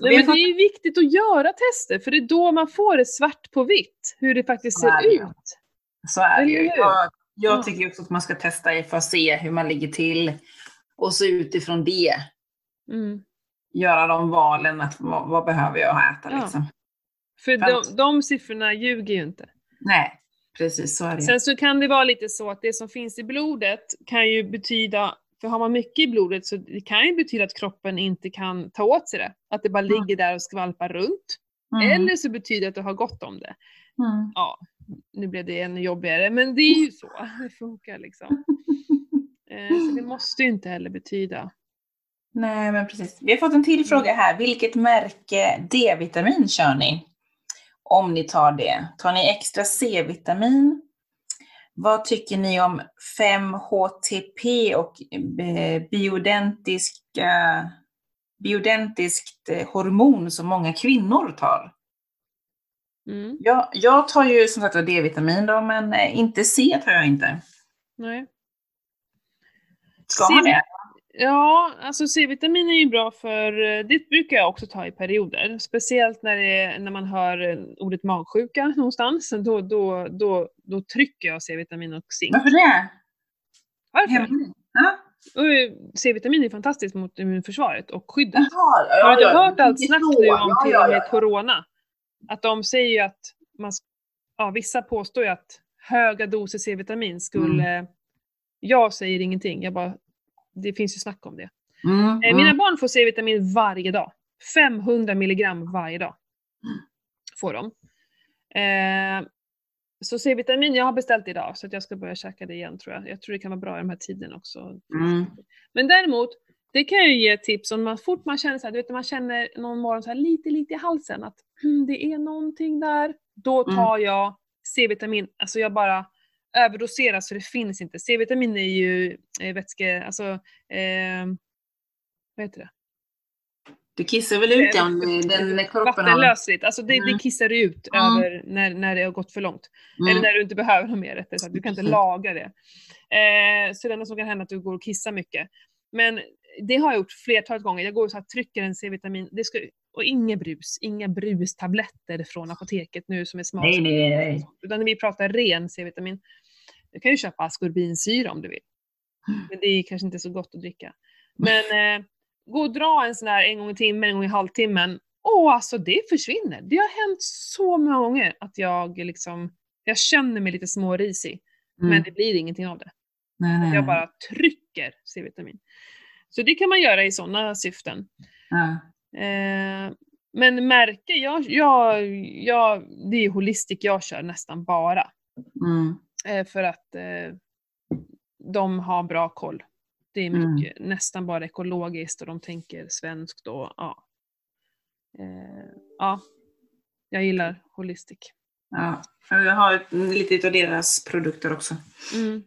Nej, men det är viktigt att göra tester, för det är då man får det svart på vitt, hur det faktiskt ser det. ut. Så är det ju. Jag, jag Ja. tycker också att man ska testa för att se hur man ligger till. Och så utifrån det Mm. göra de valen. Att, vad, vad behöver jag äta Ja. liksom? För För de, de siffrorna ljuger ju inte. Nej, precis så är det. Sen så kan det vara lite så att det som finns i blodet kan ju betyda, för har man mycket i blodet så det kan ju betyda att kroppen inte kan ta åt sig det. Att det bara Mm. ligger där och skvalpar runt. Mm. Eller så betyder det att du har gott om det. Mm. Ja, nu blev det ännu jobbigare, men det är ju så det funkar liksom. Eh, Så det måste ju inte heller betyda. Nej, men precis. Vi har fått en till fråga här. Vilket märke D-vitamin kör ni? Om ni tar det. Tar ni extra C-vitamin? Vad tycker ni om 5-HTP och eh, biodentiska, biodentiskt eh, hormon som många kvinnor tar? Mm, Jag, jag tar ju som sagt D-vitamin då, men eh, inte C tar jag inte. nej. Ska man det? Ja, alltså C-vitamin är ju bra för, eh, det brukar jag också ta i perioder. Speciellt när, det, är- när man hör eh, ordet magsjuka någonstans. Då, då, då, då trycker jag C-vitamin och zink. Varför det? Varför? Ja. Eh, C-vitamin är fantastiskt mot immunförsvaret och skyddet. Jaha, ja, Har du ja, hört allt snack nu om Ja, till och med corona? Att de säger ju att man, ja, vissa påstår ju att höga doser C-vitamin skulle, Mm. jag säger ingenting, jag bara, det finns ju snack om det. Mm, Eh, mm. Mina barn får C-vitamin varje dag. 500 milligram varje dag. Får de. Eh, så C-vitamin, jag har beställt idag så att jag ska börja käka det igen tror jag. Jag tror det kan vara bra i de här tiderna också. Mm. Men däremot, det kan jag ju ge tips om man fort man känner så här, du vet man känner någon morgon så här lite, lite i halsen att hmm, det är någonting där. Då Mm. tar jag C-vitamin, alltså jag bara överdoserar så det finns inte. C-vitamin är ju eh, vätske, alltså, eh, vad heter det? Du kissar väl ut den, den när kroppen. Vattenlösligt, alltså det, det Mm. kissar ut Mm. över när, när det har gått för långt. Eller Mm. när du inte behöver ha mer rättare sagt, du kan inte Precis. laga det. Eh, så det enda som kan hända är att du går och kissar mycket. Men det har jag gjort flertalet gånger. Jag går och så här, trycker en C-vitamin, det ska, och inga brus, inga brustabletter från apoteket nu som är smart. Nej, nej, nej. Utan vi pratar ren C-vitamin, du kan ju köpa askorbinsyra om du vill. Mm. Men det är kanske inte så gott att dricka. Men eh, gå och dra en sån här en gång i timmen, en gång i halvtimmen. Åh, alltså det försvinner. Det har hänt så många gånger att jag liksom, jag känner mig lite smårisig. Mm. Men det blir ingenting av det. nej. Jag bara trycker C-vitamin. Så det kan man göra i sådana syften. Ja. Eh, men märke, jag, jag, jag, det är holistic jag kör nästan bara. Mm. Eh, för att eh, de har bra koll. Det är Mm. mycket, nästan bara ekologiskt och de tänker svenskt och ja. Eh, ja, jag gillar holistic. Ja. Jag har ett- lite av deras produkter också. Mm.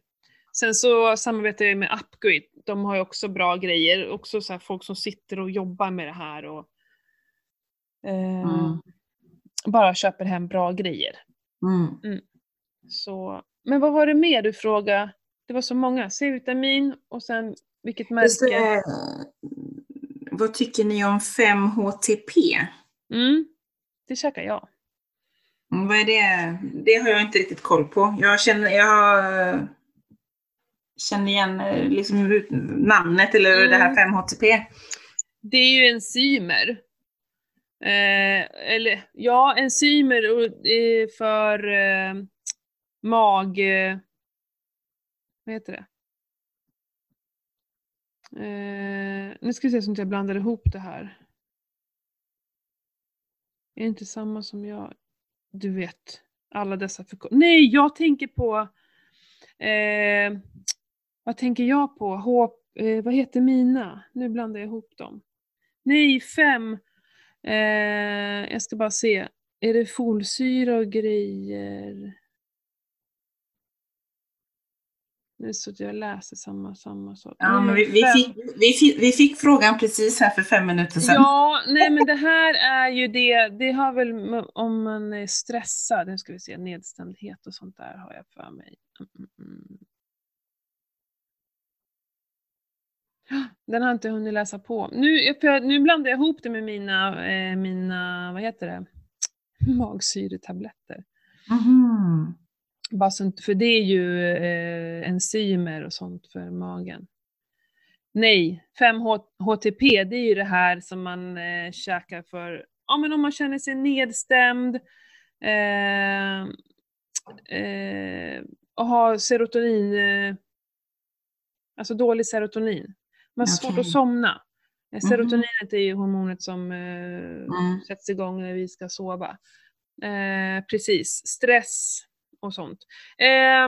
Sen så samarbetar jag med Upgrade. De har ju också bra grejer. Också så folk som sitter och jobbar med det här och eh, Mm. bara köper hem bra grejer. Mm. Så, men vad var det mer du frågade? Det var så många. C-vitamin och sen vilket märke? det, vad tycker ni om 5-HTP? Mm, det käkar jag. Mm, Vad är det? Det har jag inte riktigt koll på. Jag känner, jag eh, känner igen eh, liksom namnet eller Mm. det här 5-HTP. Det är ju enzymer. Eh, eller ja, enzymer eh, för eh, mag... Eh, vad heter det? Eh, nu ska vi se så att jag inte blandar ihop det här. Är det inte samma som jag? Du vet, alla dessa förko- Nej, jag tänker på... Eh, vad tänker jag på? H, eh, vad heter mina? Nu blandar jag ihop dem. Nej, fem. Eh, jag ska bara se. Är det folsyra och grejer? Nu så att jag läser samma, samma sak. Ja, men vi, vi, fick, vi, fick, vi fick frågan precis här för fem minuter sedan. Ja, nej men det här är ju det, det har väl om man är stressad, nu ska vi se, nedstämdhet och sånt där har jag för mig. Mm, mm, mm. Den har jag inte hunnit läsa på. Nu, för nu blandar jag ihop det med mina, eh, mina vad heter det, magsyretabletter. Mhm. Bara så, inte- för det är ju eh, enzymer och sånt för magen. Nej, 5-HTP det är ju det här som man eh, käkar för, ja men om man känner sig nedstämd eh, eh, och har serotonin, eh, alltså dålig serotonin. Man har svårt Okej. att somna. Eh, Mhm. Serotoninet är ju hormonet som eh, Mm. sätts igång när vi ska sova. Precis, stress och sånt. Eh,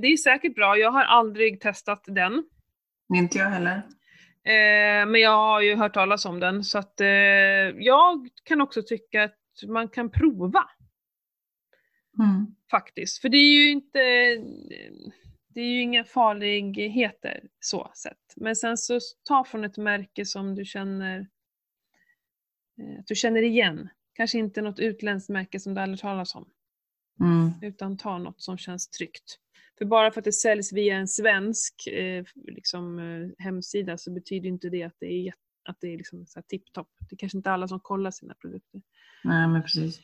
det är säkert bra, jag har aldrig testat den. Inte jag heller. Eh, men jag har ju hört talas om den så att eh, jag kan också tycka att man kan prova Mm. faktiskt. För det är ju inte, det är ju inga farligheter så sett. Men sen så ta från ett märke som du känner eh, att du känner igen. Kanske inte något utländskt märke som du aldrig talas om. Mm. Utan ta något som känns tryggt. För bara för att det säljs via en svensk eh, liksom, eh, hemsida så betyder inte det att det är, att det är liksom tipptopp. Det är kanske inte alla som kollar sina produkter. Nej, men precis.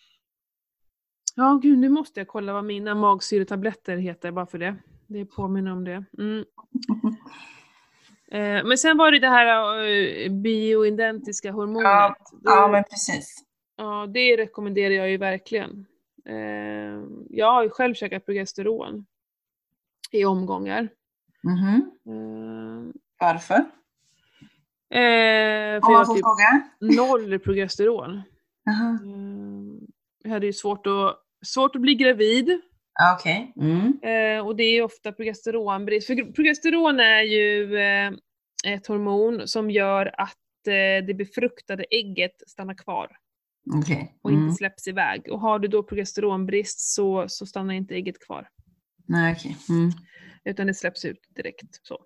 Ja, gud, nu måste jag kolla vad mina magsyretabletter heter bara för det. Det påminner om det. Mm. Eh, men sen var det det här eh, bioidentiska hormonet. Ja, Ja, men precis. Ja, det rekommenderar jag ju verkligen. Eh, jag har ju själv käkat progesteron i omgångar. Mhm. Eh, Varför? eh, för Om jag man har får typ fråga. noll progesteron. Eh, jag hade ju svårt att, svårt att bli gravid. Ja, Okej. Mm. Eh, och det är ofta progesteronbrist. För progesteron är ju eh, ett hormon som gör att det befruktade ägget stannar kvar. Okej. och Mm. inte släpps iväg. Och har du då progesteronbrist så, så stannar inte ägget kvar. Nej, okej. Mm. Utan det släpps ut direkt. Så.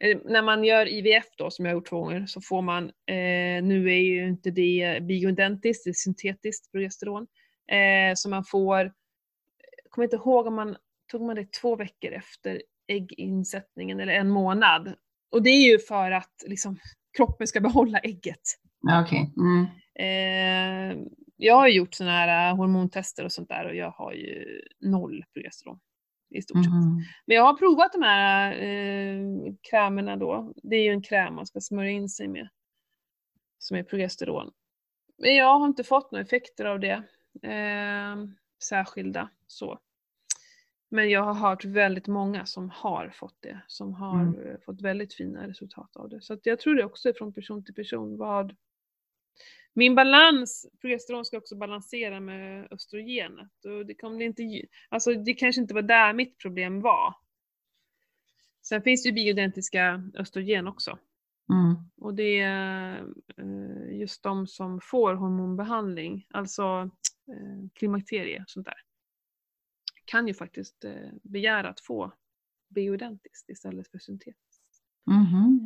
Eh, när man gör IVF då, som jag har gjort två gånger, så får man, eh, nu är ju inte det bioidentiskt, det är syntetiskt progesteron. Eh, så man får, jag kommer inte ihåg om man, tog man det två veckor efter ägginsättningen eller en månad. Och det är ju för att liksom, kroppen ska behålla ägget. Okej. Mm. Eh, jag har gjort sådana här eh, hormontester och sånt där och jag har ju noll progesteron i stort sett. Mhm. Men jag har provat de här eh, krämerna då. Det är ju en kräm man ska smörja in sig med. Som är progesteron. Men jag har inte fått några effekter av det. Eh, särskilda så. Men jag har hört väldigt många som har fått det. Som har Mm. fått väldigt fina resultat av det. Så jag tror det också är från person till person vad min balans, progesteron ska också balansera med östrogenet. Och det, kommer inte, ju- alltså det kanske inte var där mitt problem var. Sen finns det ju bioidentiska östrogen också. Mm. Och det är eh, just de som får hormonbehandling, alltså eh, klimakterie och sånt där, kan ju faktiskt eh, begära att få bioidentiskt istället för syntetiskt. Mhm.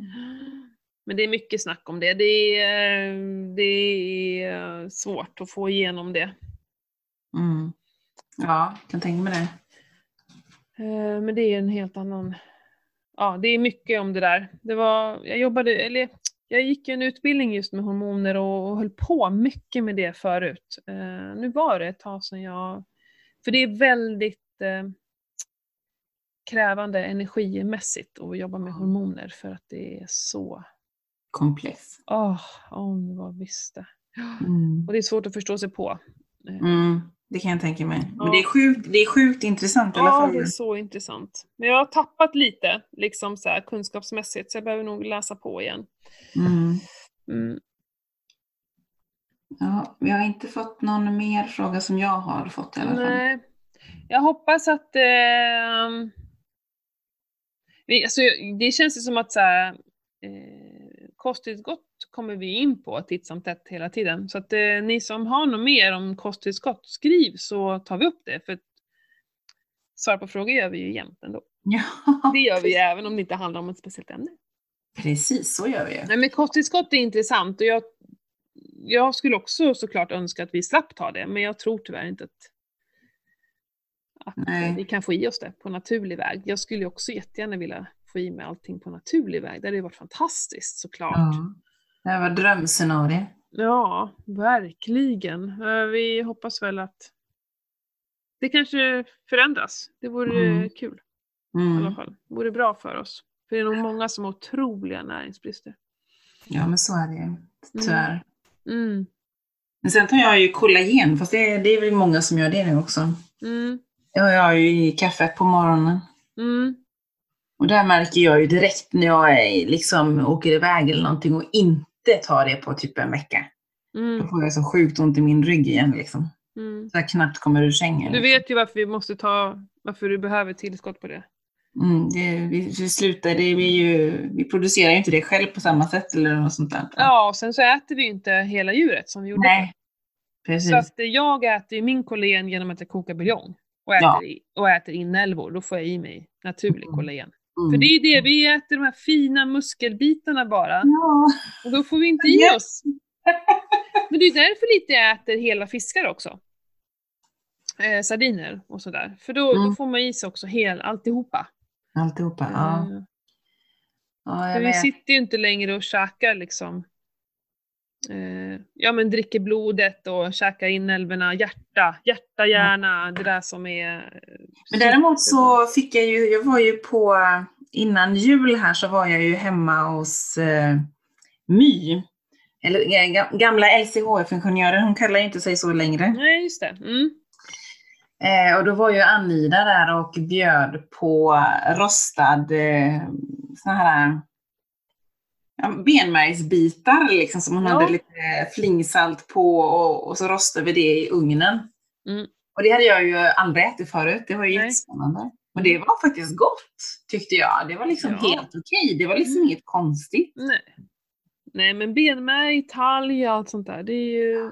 Men det är mycket snack om det. Det är, eh, det är svårt att få igenom det. Mm. Ja, jag kan tänka mig det. Eh, Men det är en helt annan... Ja, det är mycket om det där. Det var, jag jobbade, eller jag gick ju en utbildning just med hormoner och, och höll på mycket med det förut. Eh, nu var det ett tag sedan jag... För det är väldigt eh, krävande energimässigt att jobba med hormoner för att det är så... Komplex. Åh, om du bara visste. Mm. Och det är svårt att förstå sig på. Eh, Mm. Det kan jag tänka mig. Ja. Men det är sjukt, det är sjukt intressant i alla Ja, fall. det är så intressant. Men jag har tappat lite liksom så här, kunskapsmässigt så jag behöver nog läsa på igen. Mm. Mm. Ja, vi har inte fått någon mer fråga som jag har fått i alla fall. Nej. Jag hoppas att... Eh, vi, alltså, det känns ju som att så här, eh, kosttillskott kommer vi in på titt som tätt hela tiden. Så att eh, ni som har något mer om kosttillskott, skriv så tar vi upp det. För svara på frågor gör vi ju jämt ändå. Ja, Det gör vi ju även om det inte handlar om ett speciellt ämne. precis så gör vi ju. Nej men kosttillskott är intressant och jag, jag skulle också såklart önska att vi slapp ta det, men jag tror tyvärr inte att, att Nej. vi kan få i oss det på naturlig väg. Jag skulle också jättegärna vilja få i mig allting på naturlig väg. Det hade ju varit fantastiskt såklart. Ja. Det var drömscenario. Ja, verkligen. Vi hoppas väl att det kanske förändras. Det vore Mm. kul i alla Mm. fall. Det vore bra för oss. För det är nog många som har otroliga näringsbrister. Ja, men så är det ju. Tyvärr. Mm. Men sen tar jag ju kollagen, fast det, det är väl många som gör det nu också. Mm. Det har jag ju i kaffet på morgonen. Mm. Och där märker jag ju direkt när jag liksom åker iväg eller någonting och inte tar det på typ en vecka. Då Mm. får jag så sjukt ont i min rygg igen liksom. Mm. Så jag knappt kommer ur sängen. Du liksom. vet ju varför vi måste ta, varför du behöver tillskott på det. Mm, det, vi, vi slutar, det, vi, ju, vi producerar ju inte det själv på samma sätt eller något sånt där. Ja, och sen så äter vi ju inte hela djuret som vi gjorde Nej, precis. Så att jag äter ju min kollagen genom att jag kokar buljong och äter, Ja. i, och äter inälvor. Då får jag i mig naturlig Mm. kollagen. Mm. För det är ju det, vi äter de här fina muskelbitarna bara. Ja. Och då får vi inte i oss. Men det är därför lite jag äter hela fiskar också. Eh, sardiner och sådär. För då, då Mm. får man i sig också hel, alltihopa. Alltihopa, ja. Eh, ja För jag vi vet. sitter ju inte längre och käkar liksom, ja men dricker blodet och käkar inälvorna, hjärta, hjärta, hjärna, det där som är... eh, Men däremot så fick jag ju, jag var ju på, innan jul här så var jag ju hemma hos eh, My. Eller eh, ga- gamla LCHF-ingenjören, hon kallar ju inte sig så längre. Nej, just det. Mm. Eh, och då var ju Anida där och bjöd på rostad eh, såna här benmärgsbitar liksom, som hon Ja. hade lite flingsalt på och, och så rostade vi det i ugnen. Mm. Och det hade jag ju aldrig ätit förut, det var ju Nej. jättespännande. Och det var faktiskt gott, tyckte jag. Det var liksom Ja. helt okej, det var liksom Mm. inget konstigt. Nej. Nej, men benmärg, talg, allt sånt där, det är ju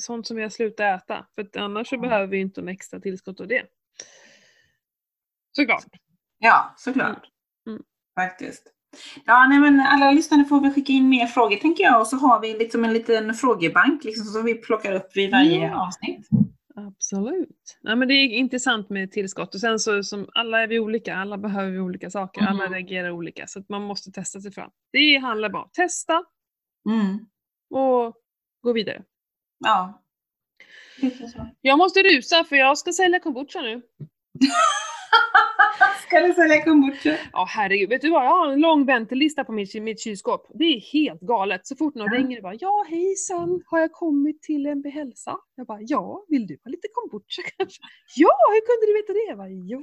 sånt som vi har slutat äta. För annars så Ja. behöver vi inte de extra tillskott av det. Såklart. Ja, såklart. Mm. Mm. Faktiskt. Ja, nej, men alla lyssnare får väl skicka in mer frågor tänker jag och så har vi liksom en liten frågebank liksom, som vi plockar upp vid varje Ja. avsnitt. Absolut. Nej, men det är intressant med tillskott och sen så som alla är vi olika, alla behöver vi olika saker, alla Mm. reagerar olika så man måste testa sig fram. Det handlar bara om att testa Mm. och gå vidare. Ja. Jag måste rusa för jag ska sälja kombucha nu. Ska du sälja kombucha? Ja herregud, vet du vad? Jag har en lång väntelista på mitt, mitt kylskåp. Det är helt galet. Så fort någon Ja. ringer och bara ja hejsan, har jag kommit till en hälsa? Jag bara ja, vill du ha lite kombucha kanske? Ja, hur kunde du veta det? Jag bara, jo.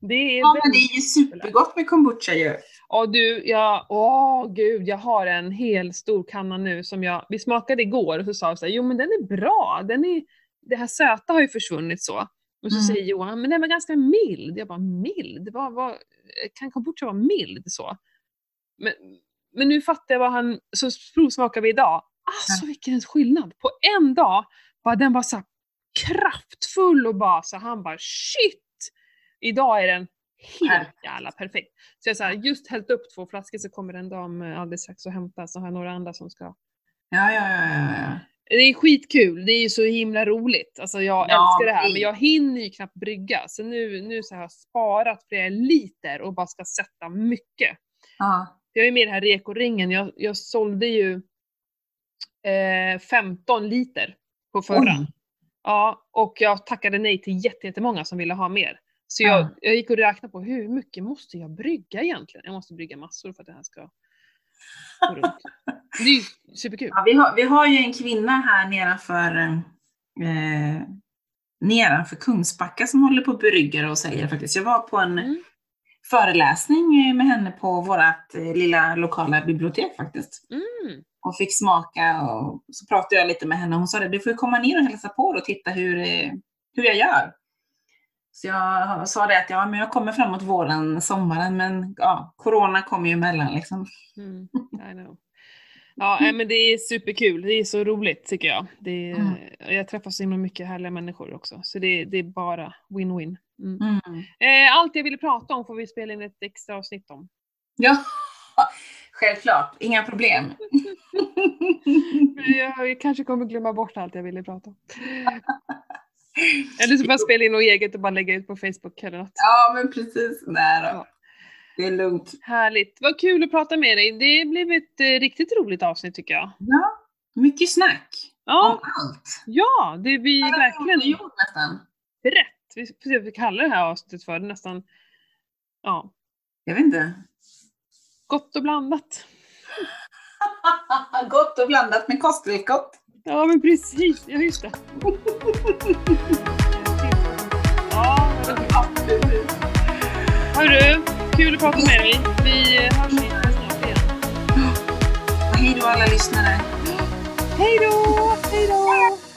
Det är Ja, men det är ju supergott med kombucha ju. Ja du, jag, åh gud, jag har en hel stor kanna nu som jag, vi smakade igår och så sa vi så här, jo men den är bra, den är, det här söta har ju försvunnit så. Och så Mm. säger Johan, men den var ganska mild. Jag bara, mild? Vad, vad, kan kombucha vara mild så? Men, men nu fattar jag vad han, så provsmakade vi idag. Alltså vilken skillnad! På en dag, bara den var så kraftfull och bara så han bara shit! Idag är den helt jävla perfekt. Så jag har just hällt upp två flaskor så kommer en dam eh, alldeles strax och hämta, så har jag några andra som ska Ja, ja, ja, ja, ja. Det är skitkul, det är ju så himla roligt. Alltså jag Ja, älskar det här, men jag hinner ju knappt brygga. Så nu, nu så har jag sparat flera liter och bara ska sätta mycket. ja. Jag är med i den här rekoringen, jag, jag sålde ju eh, 15 liter på förra. Oj. Ja, och jag tackade nej till jätte- jättemånga som ville ha mer. Så jag, Ja. jag gick och räknade på hur mycket måste jag brygga egentligen? Jag måste brygga massor för att det här ska. Det är ju superkul. Ja, vi, har, vi har ju en kvinna här nedanför, eh, nedanför Kungsbacka som håller på och brygger och säljer faktiskt. Jag var på en Mm. föreläsning med henne på vårt eh, lilla lokala bibliotek faktiskt. Mm. Och fick smaka och så pratade jag lite med henne och hon sa det, du får komma ner och hälsa på och titta hur, eh, hur jag gör. Så jag sa det att ja, men jag kommer framåt våren, sommaren, men ja, corona kommer ju emellan liksom. Mm, I know. Ja, men det är superkul. Det är så roligt tycker jag. Det är, Mm. Jag träffar så himla mycket härliga människor också. Så det, det är bara win-win. Mm. Mm. Eh, allt jag ville prata om får vi spela in ett extra avsnitt om. Ja, självklart, inga problem. Jag kanske kommer glömma bort allt jag ville prata om. Eller så bara spela in något eget och bara lägga ut på Facebook eller något. Ja, men precis. Nej då. Ja. Det är lugnt. Härligt. Vad kul att prata med dig. Det blev ett eh, riktigt roligt avsnitt tycker jag. Ja, mycket snack om Ja, allt. ja det blir Alla verkligen gjort nästan. rätt. Vi får se vad vi kallar det här avsnittet för. Det är nästan, ja, Jag vet inte. gott och blandat. Gott och blandat med kosttillskott. Ja, men precis. Ja, just det. ja, absolut. Hörru, kul att prata med dig. Vi hörs snart igen. Hej då alla lyssnare. Hej då! Hej då!